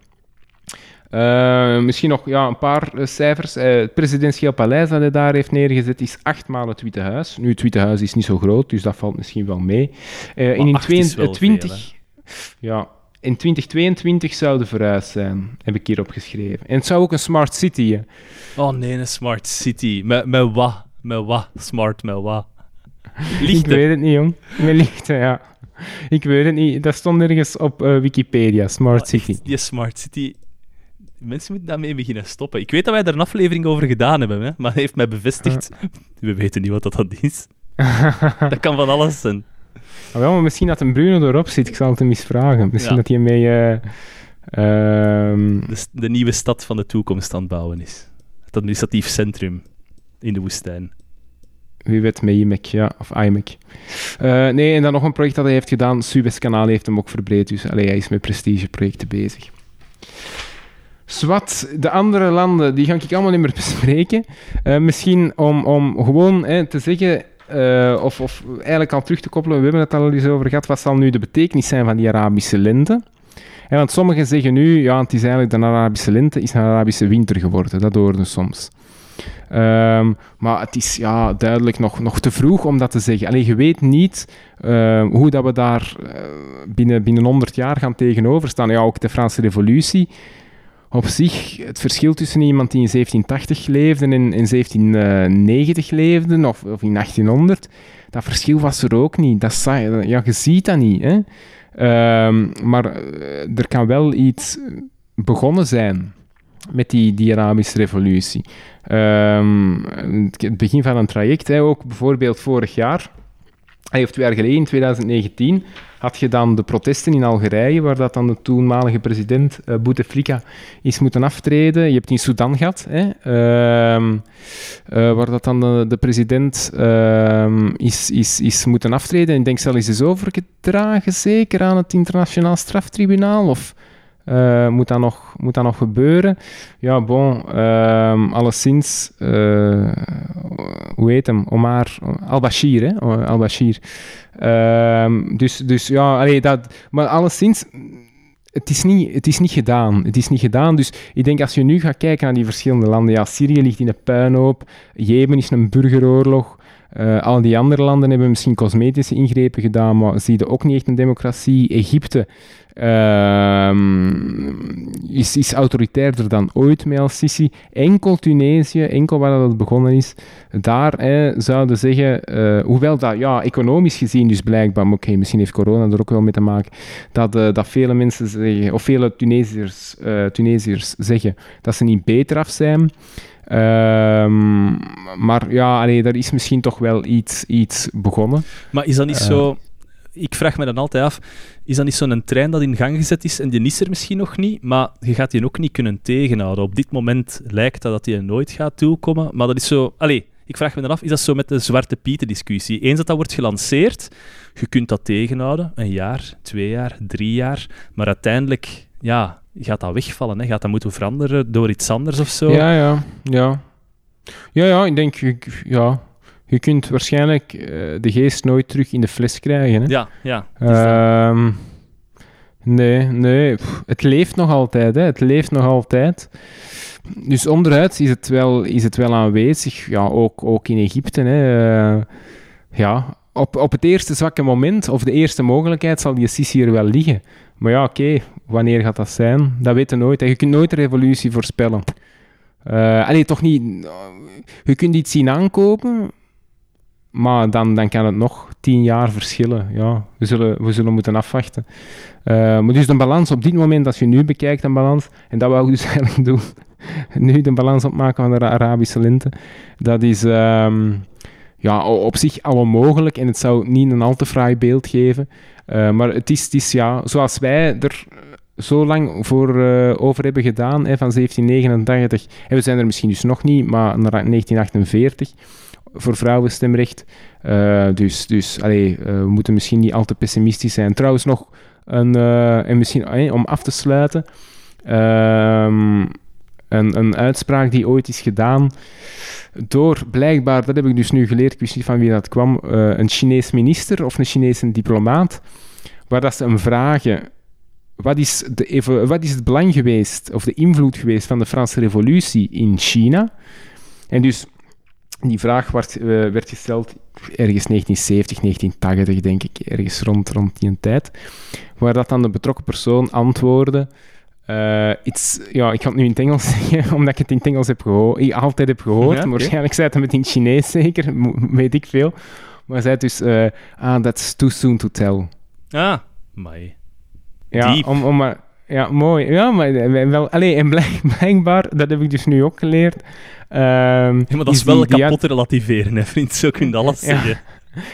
Misschien nog ja, een paar eh, cijfers. Eh, het presidentieel paleis dat hij daar heeft neergezet is acht maal het Witte Huis. Nu, het Witte Huis is niet zo groot, dus dat valt misschien wel mee. In acht is wel 20, ja, in 2022 zou de verhuis zijn, heb ik hier opgeschreven. En het zou ook een smart city. hè. Oh nee, een smart city. Met, met wat? Met wat? Smart, met wat? Ik Lichten. weet het niet, jong. Met lichten, ja. Ik weet het niet. Dat stond ergens op eh, Wikipedia, smart Oh, echt, city. die smart city. Mensen moeten daarmee beginnen stoppen. Ik weet dat wij daar een aflevering over gedaan hebben, hè, maar hij heeft mij bevestigd. We weten niet wat dat, dat is. dat kan van alles zijn. Ah, wel, maar misschien dat een Bruno erop zit. Ik zal het hem eens vragen. Misschien Ja. dat hij mee... eh, ehm, de nieuwe stad van de toekomst aan het bouwen is. Het administratief centrum in de woestijn. Wie weet met IMEC, ja, of IMEC. Eh, nee, en dan nog een project dat hij heeft gedaan. Suezkanaal heeft hem ook verbreed, dus allee, hij is met prestigeprojecten bezig. Zwat, de andere landen, die ga ik allemaal niet meer bespreken. Eh, misschien om, om gewoon hè, te zeggen, eh, of, of eigenlijk al terug te koppelen, we hebben het al eens over gehad, wat zal nu de betekenis zijn van die Arabische lente? Hè, want sommigen zeggen nu, ja, het is eigenlijk de Arabische lente, is een Arabische winter geworden. Dat hoorden soms. Ehm, maar het is ja, duidelijk nog, nog te vroeg om dat te zeggen. Alleen je weet niet ehm, hoe dat we daar eh, binnen, binnen 100 jaar gaan tegenover staan. Ja, ook de Franse Revolutie. Op zich, het verschil tussen iemand die in 1780 leefde en in 1790 leefde, of, in 1800, dat verschil was er ook niet. Dat ja, je ziet dat niet. Hè? Ehm, maar eh, er kan wel iets begonnen zijn met die, Arabische revolutie. Ehm, het begin van een traject, ook bijvoorbeeld vorig jaar, heeft twee jaar geleden, in 2019, had je dan de protesten in Algerije, waar dat dan de toenmalige president uh, Bouteflika is moeten aftreden. Je hebt in Sudan gehad, hè, ehm, uh, waar dat dan de, de president ehm, is, is, is moeten aftreden. En ik denk zelfs is overgedragen, zeker aan het internationaal straftribunaal, of... Uh, moet, dat nog, moet dat nog gebeuren? Ja, bon, uh, alleszins, uh, hoe heet hem? Omar al-Bashir, hè? Al-Bashir. Ehm, dus, dus ja, allee, dat, maar alleszins, het is, niet, het is niet gedaan. Het is niet gedaan. Dus ik denk als je nu gaat kijken naar die verschillende landen, ja, Syrië ligt in een puinhoop, Jemen is een burgeroorlog. Uh, al die andere landen hebben misschien cosmetische ingrepen gedaan, maar zie je ook niet echt een democratie. Egypte uh, is, is autoritairder dan ooit met Al-Sisi. Enkel Tunesië, enkel waar dat begonnen is, daar zouden zeggen, uh, hoewel dat ja, economisch gezien dus blijkbaar, oké, okay, misschien heeft corona er ook wel mee te maken, dat, uh, dat vele mensen zeggen, of vele Tunesiërs, uh, Tunesiërs zeggen dat ze niet beter af zijn. Um, maar ja, allee, daar is misschien toch wel iets, iets begonnen. Maar is dat niet zo... Ik vraag me dan altijd af, is dat niet zo'n trein dat in gang gezet is en die is er misschien nog niet, maar je gaat die ook niet kunnen tegenhouden. Op dit moment lijkt dat dat die nooit gaat toekomen, maar dat is zo... Allee, ik vraag me dan af, is dat zo met de Zwarte Pieten-discussie? Eens dat dat wordt gelanceerd, je kunt dat tegenhouden, een jaar, twee jaar, drie jaar, maar uiteindelijk, ja, gaat dat wegvallen, hè? gaat dat moeten veranderen door iets anders of zo? Ja, ja, ja. Ja, ja, ik denk, ja, je kunt waarschijnlijk uh, de geest nooit terug in de fles krijgen. Hè? Ja, ja. Uh, nee, nee, Pff, het leeft nog altijd, hè? het leeft nog altijd. Dus onderuit is het wel, is het wel aanwezig, ja, ook, ook in Egypte. Hè? Uh, ja, op, op het eerste zwakke moment, of de eerste mogelijkheid, zal die Sisi er wel liggen. Maar ja, oké, okay, wanneer gaat dat zijn? Dat weten we nooit. Je kunt nooit een revolutie voorspellen. Uh, allee, toch niet... Je kunt iets zien aankopen, maar dan, dan kan het nog tien jaar verschillen. Ja, we zullen, we zullen moeten afwachten. Uh, maar dus de balans op dit moment, als je nu bekijkt, een balans, en dat wou ik dus eigenlijk doen, nu de balans opmaken van de Arabische lente, dat is... Um, ja, op zich al onmogelijk en het zou niet een al te fraai beeld geven. Uh, maar het is, is, ja, zoals wij er zo lang voor over hebben gedaan, hè, van 1789, en we zijn er misschien dus nog niet, maar naar 1948, voor vrouwenstemrecht. Uh, dus dus allee, we moeten misschien niet al te pessimistisch zijn. Trouwens nog, een, en misschien om af te sluiten, een, een uitspraak die ooit is gedaan door blijkbaar, dat heb ik dus nu geleerd, ik wist niet van wie dat kwam, een Chinees minister of een Chinese diplomaat, waar dat ze hem vragen, wat is, de, wat is het belang geweest, of de invloed geweest van de Franse revolutie in China? En dus die vraag werd, uh, werd gesteld ergens 1970, 1980, denk ik, ergens rond, rond die tijd, waar dat dan de betrokken persoon antwoordde, uh, iets, ja, ik ga het nu in het Engels zeggen, omdat ik het in het Engels heb gehoord, ik altijd heb gehoord. Ja, okay. Waarschijnlijk zei het met in het Chinees zeker, weet ik veel. Maar zei dus, uh, ah, that's too soon to tell. Ah, my. Ja, Diep. om, om maar... ja, mooi. Ja, maar eh, wel... Allee, en blijk- blijkbaar, dat heb ik dus nu ook geleerd. ehm, Ja, maar dat is, wel kapot te relativeren, hè, vriend. Zo kun je alles Ja. zeggen.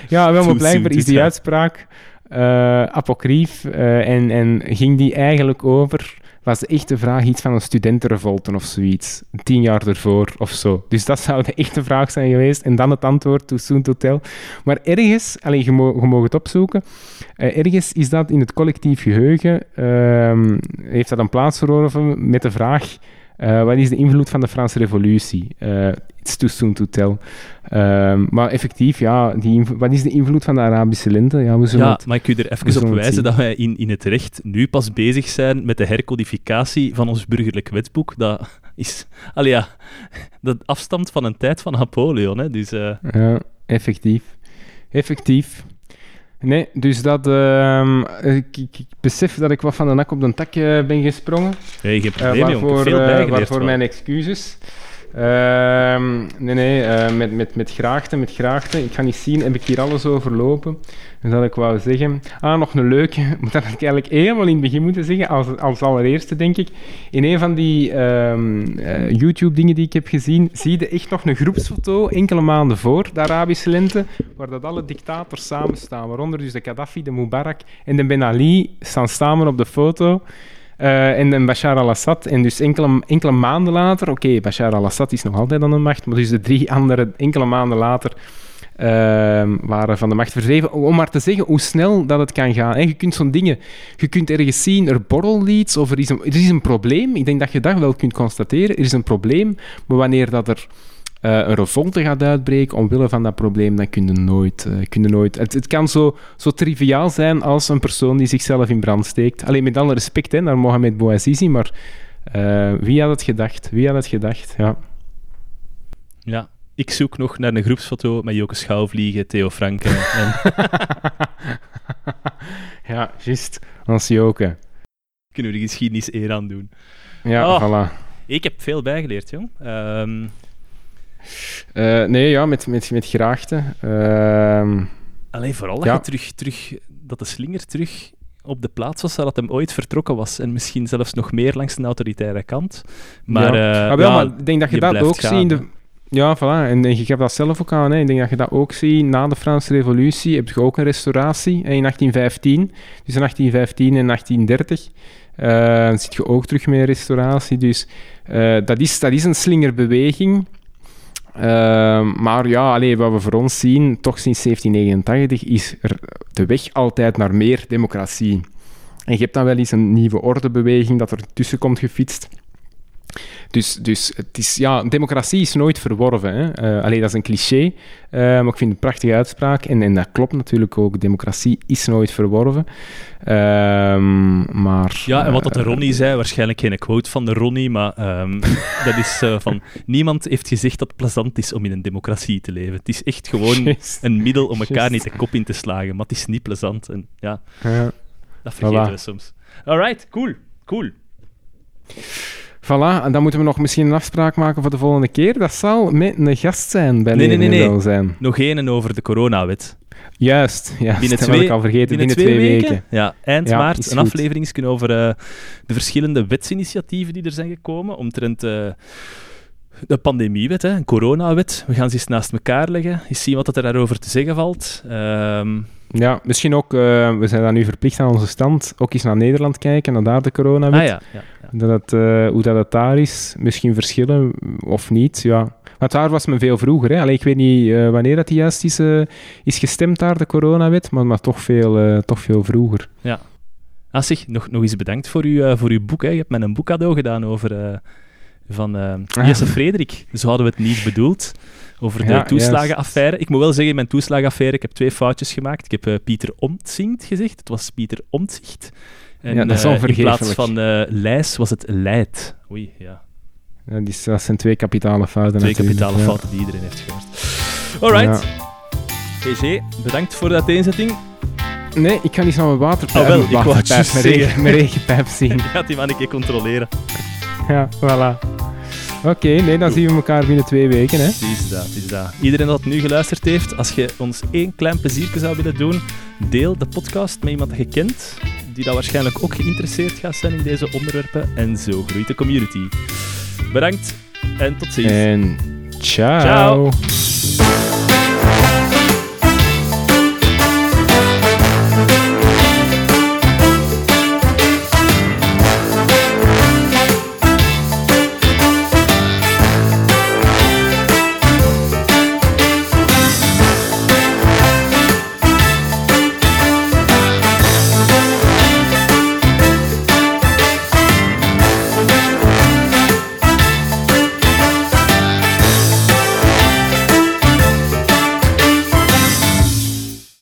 Ja, wel, maar blijkbaar is die uitspraak eh apocrief eh, en, en ging die eigenlijk over... Was de echte vraag iets van een studentenrevolte of zoiets? Tien jaar ervoor of zo. Dus dat zou de echte vraag zijn geweest. En dan het antwoord, too soon to tell. Maar ergens, alleen je mag het opzoeken, eh, ergens is dat in het collectief geheugen, ehm, heeft dat een plaats verworven met de vraag... eh, wat is de invloed van de Franse revolutie? Eh, it's too soon to tell. Ehm, maar effectief, ja, die wat is de invloed van de Arabische lente? Ja, we zullen Ja, het- maar ik kun je er even op wijzen dat wij in, in het recht nu pas bezig zijn met de hercodificatie van ons burgerlijk wetboek. Dat is, ja, dat afstamt van een tijd van Napoleon. Hè, dus eh, Ja, effectief. Effectief. Nee, dus dat... ehm, ik, ik, ik besef dat ik wat van de nak op de tak eh, ben gesprongen. hey, geen Eh, probleem, heb waarvoor veel eh, waarvoor wel. mijn excuses. Ehm, nee, nee, eh, met, met, met graagte, met graagte. Ik ga niet zien, heb ik hier alles overlopen. Dus dat ik wou zeggen. Ah, nog een leuke. Dat ik eigenlijk helemaal in het begin moeten zeggen. Als, als allereerste, denk ik. In een van die ehm, eh, YouTube-dingen die ik heb gezien, zie je echt nog een groepsfoto, enkele maanden voor de Arabische lente, waar dat alle dictators samen staan. Waaronder dus de Gaddafi, de Mubarak en de Ben Ali staan samen op de foto. Eh, en, Bashar al-Assad. En dus enkele, enkele maanden later, oké, Bashar al-Assad is nog altijd aan de macht, maar dus de drie andere enkele maanden later ehm, waren van de macht verdreven. Om maar te zeggen hoe snel dat het kan gaan. En je kunt zo'n dingen, je kunt ergens zien, er borrelt iets of er is, een, er is een probleem. Ik denk dat je dat wel kunt constateren. Er is een probleem, maar wanneer dat er eh, een revolte gaat uitbreken omwille van dat probleem, dan kun je nooit... eh, kun je nooit het, het kan zo, zo triviaal zijn als een persoon die zichzelf in brand steekt. Alleen met alle respect hè, naar Mohamed Bouazizi, maar eh, wie had het gedacht? Wie had het gedacht? Ja. Ja, ik zoek nog naar een groepsfoto met Joke Schouwvliegen, Theo Franke en ja, juist. Als Joke. kunnen we de geschiedenis eer aan doen. Ja, Oh. voilà. Ik heb veel bijgeleerd, jong. Ehm, Eh, nee, ja, met, met, met graagte. Ehm, alleen vooral dat, Ja. je terug, terug, dat de slinger terug op de plaats was waar dat hem ooit vertrokken was. En misschien zelfs nog meer langs de autoritaire kant. Maar, ja. eh, Ah, wel, ja, maar ik denk dat je, je dat ook gaan, ziet. in De... Ja, voilà. En, en je geeft dat zelf ook aan. Hè. Ik denk dat je dat ook ziet. Na de Franse Revolutie heb je ook een restauratie hè, in 1815. Tussen 1815 en 1830 eh zit je ook terug met een restauratie. Dus dat, is, dat is een slingerbeweging. Ehm, maar ja, allee, wat we voor ons zien, toch sinds 1789, is er de weg altijd naar meer democratie. En je hebt dan wel eens een nieuwe ordebeweging dat er tussen komt gefietst. Dus, dus het is, ja, democratie is nooit verworven. Hè. Eh, allee, dat is een cliché, eh, maar ik vind het een prachtige uitspraak. En, en dat klopt natuurlijk ook. Democratie is nooit verworven. Ehm, maar... Ja, en wat dat de eh, Ronnie zei, waarschijnlijk geen quote van de Ronnie, maar ehm, dat is van... Niemand heeft gezegd dat het plezant is om in een democratie te leven. Het is echt gewoon een middel om elkaar niet de kop in te slagen, maar het is niet plezant. En ja, Ja. dat vergeten Voilà. we soms. Alright, cool, cool. Voilà, en dan moeten we nog misschien een afspraak maken voor de volgende keer. Dat zal met een gast zijn bij Nee, nee. Welzijn. Nog één over de coronawet. Juist. Binnen dat twee- ik al vergeten. Binnen, twee, weken. Ja, eind Ja, maart een aflevering over eh, de verschillende wetsinitiatieven die er zijn gekomen omtrent eh, de pandemiewet, hè, een coronawet. We gaan ze eens naast elkaar leggen, eens zien wat er daarover te zeggen valt. Ehm, Ja, misschien ook, eh, we zijn dan nu verplicht aan onze stand, ook eens naar Nederland kijken, naar daar de coronawet. ah ja, ja, ja. Dat het, eh, hoe dat het daar is, misschien verschillen of niet. Ja. Want daar was men veel vroeger. Hè. Allee, ik weet niet eh, wanneer dat die juist is, is gestemd daar, de coronawet, maar, maar toch, veel, toch veel vroeger. Ah, zeg, nog, nog eens bedankt voor, uw eh, voor uw boek. Hè. Je hebt mij een boek cadeau gedaan over... van Ah. Jesse Frederik. Zo hadden we het niet bedoeld. Over de Ja, toeslagenaffaire. Ik moet wel zeggen, in mijn toeslagenaffaire, ik heb twee foutjes gemaakt. Ik heb eh, Pieter Omtzigt gezegd. Het was Pieter Omtzigt. En Ja, dat is eh, in plaats van eh Lijs was het Leid. Oei, ja. Ja, die, dat zijn twee kapitale fouten. Twee kapitale fouten die iedereen heeft gehoord. Alright. PG, bedankt voor de uiteenzetting. Nee, ik ga niet naar mijn waterpijp, Ah, wel, ik wou het mijn, regenpijp zien. Ik ga die man een keer controleren. Ja, voilà. Oké, nee, dan zien we elkaar binnen twee weken. Hè. Het is dat, het is dat. Iedereen dat nu geluisterd heeft, als je ons één klein pleziertje zou willen doen, deel de podcast met iemand dat je kent. die dat waarschijnlijk ook geïnteresseerd gaat zijn in deze onderwerpen. En zo groeit de community. Bedankt en tot ziens. En ciao. Ciao.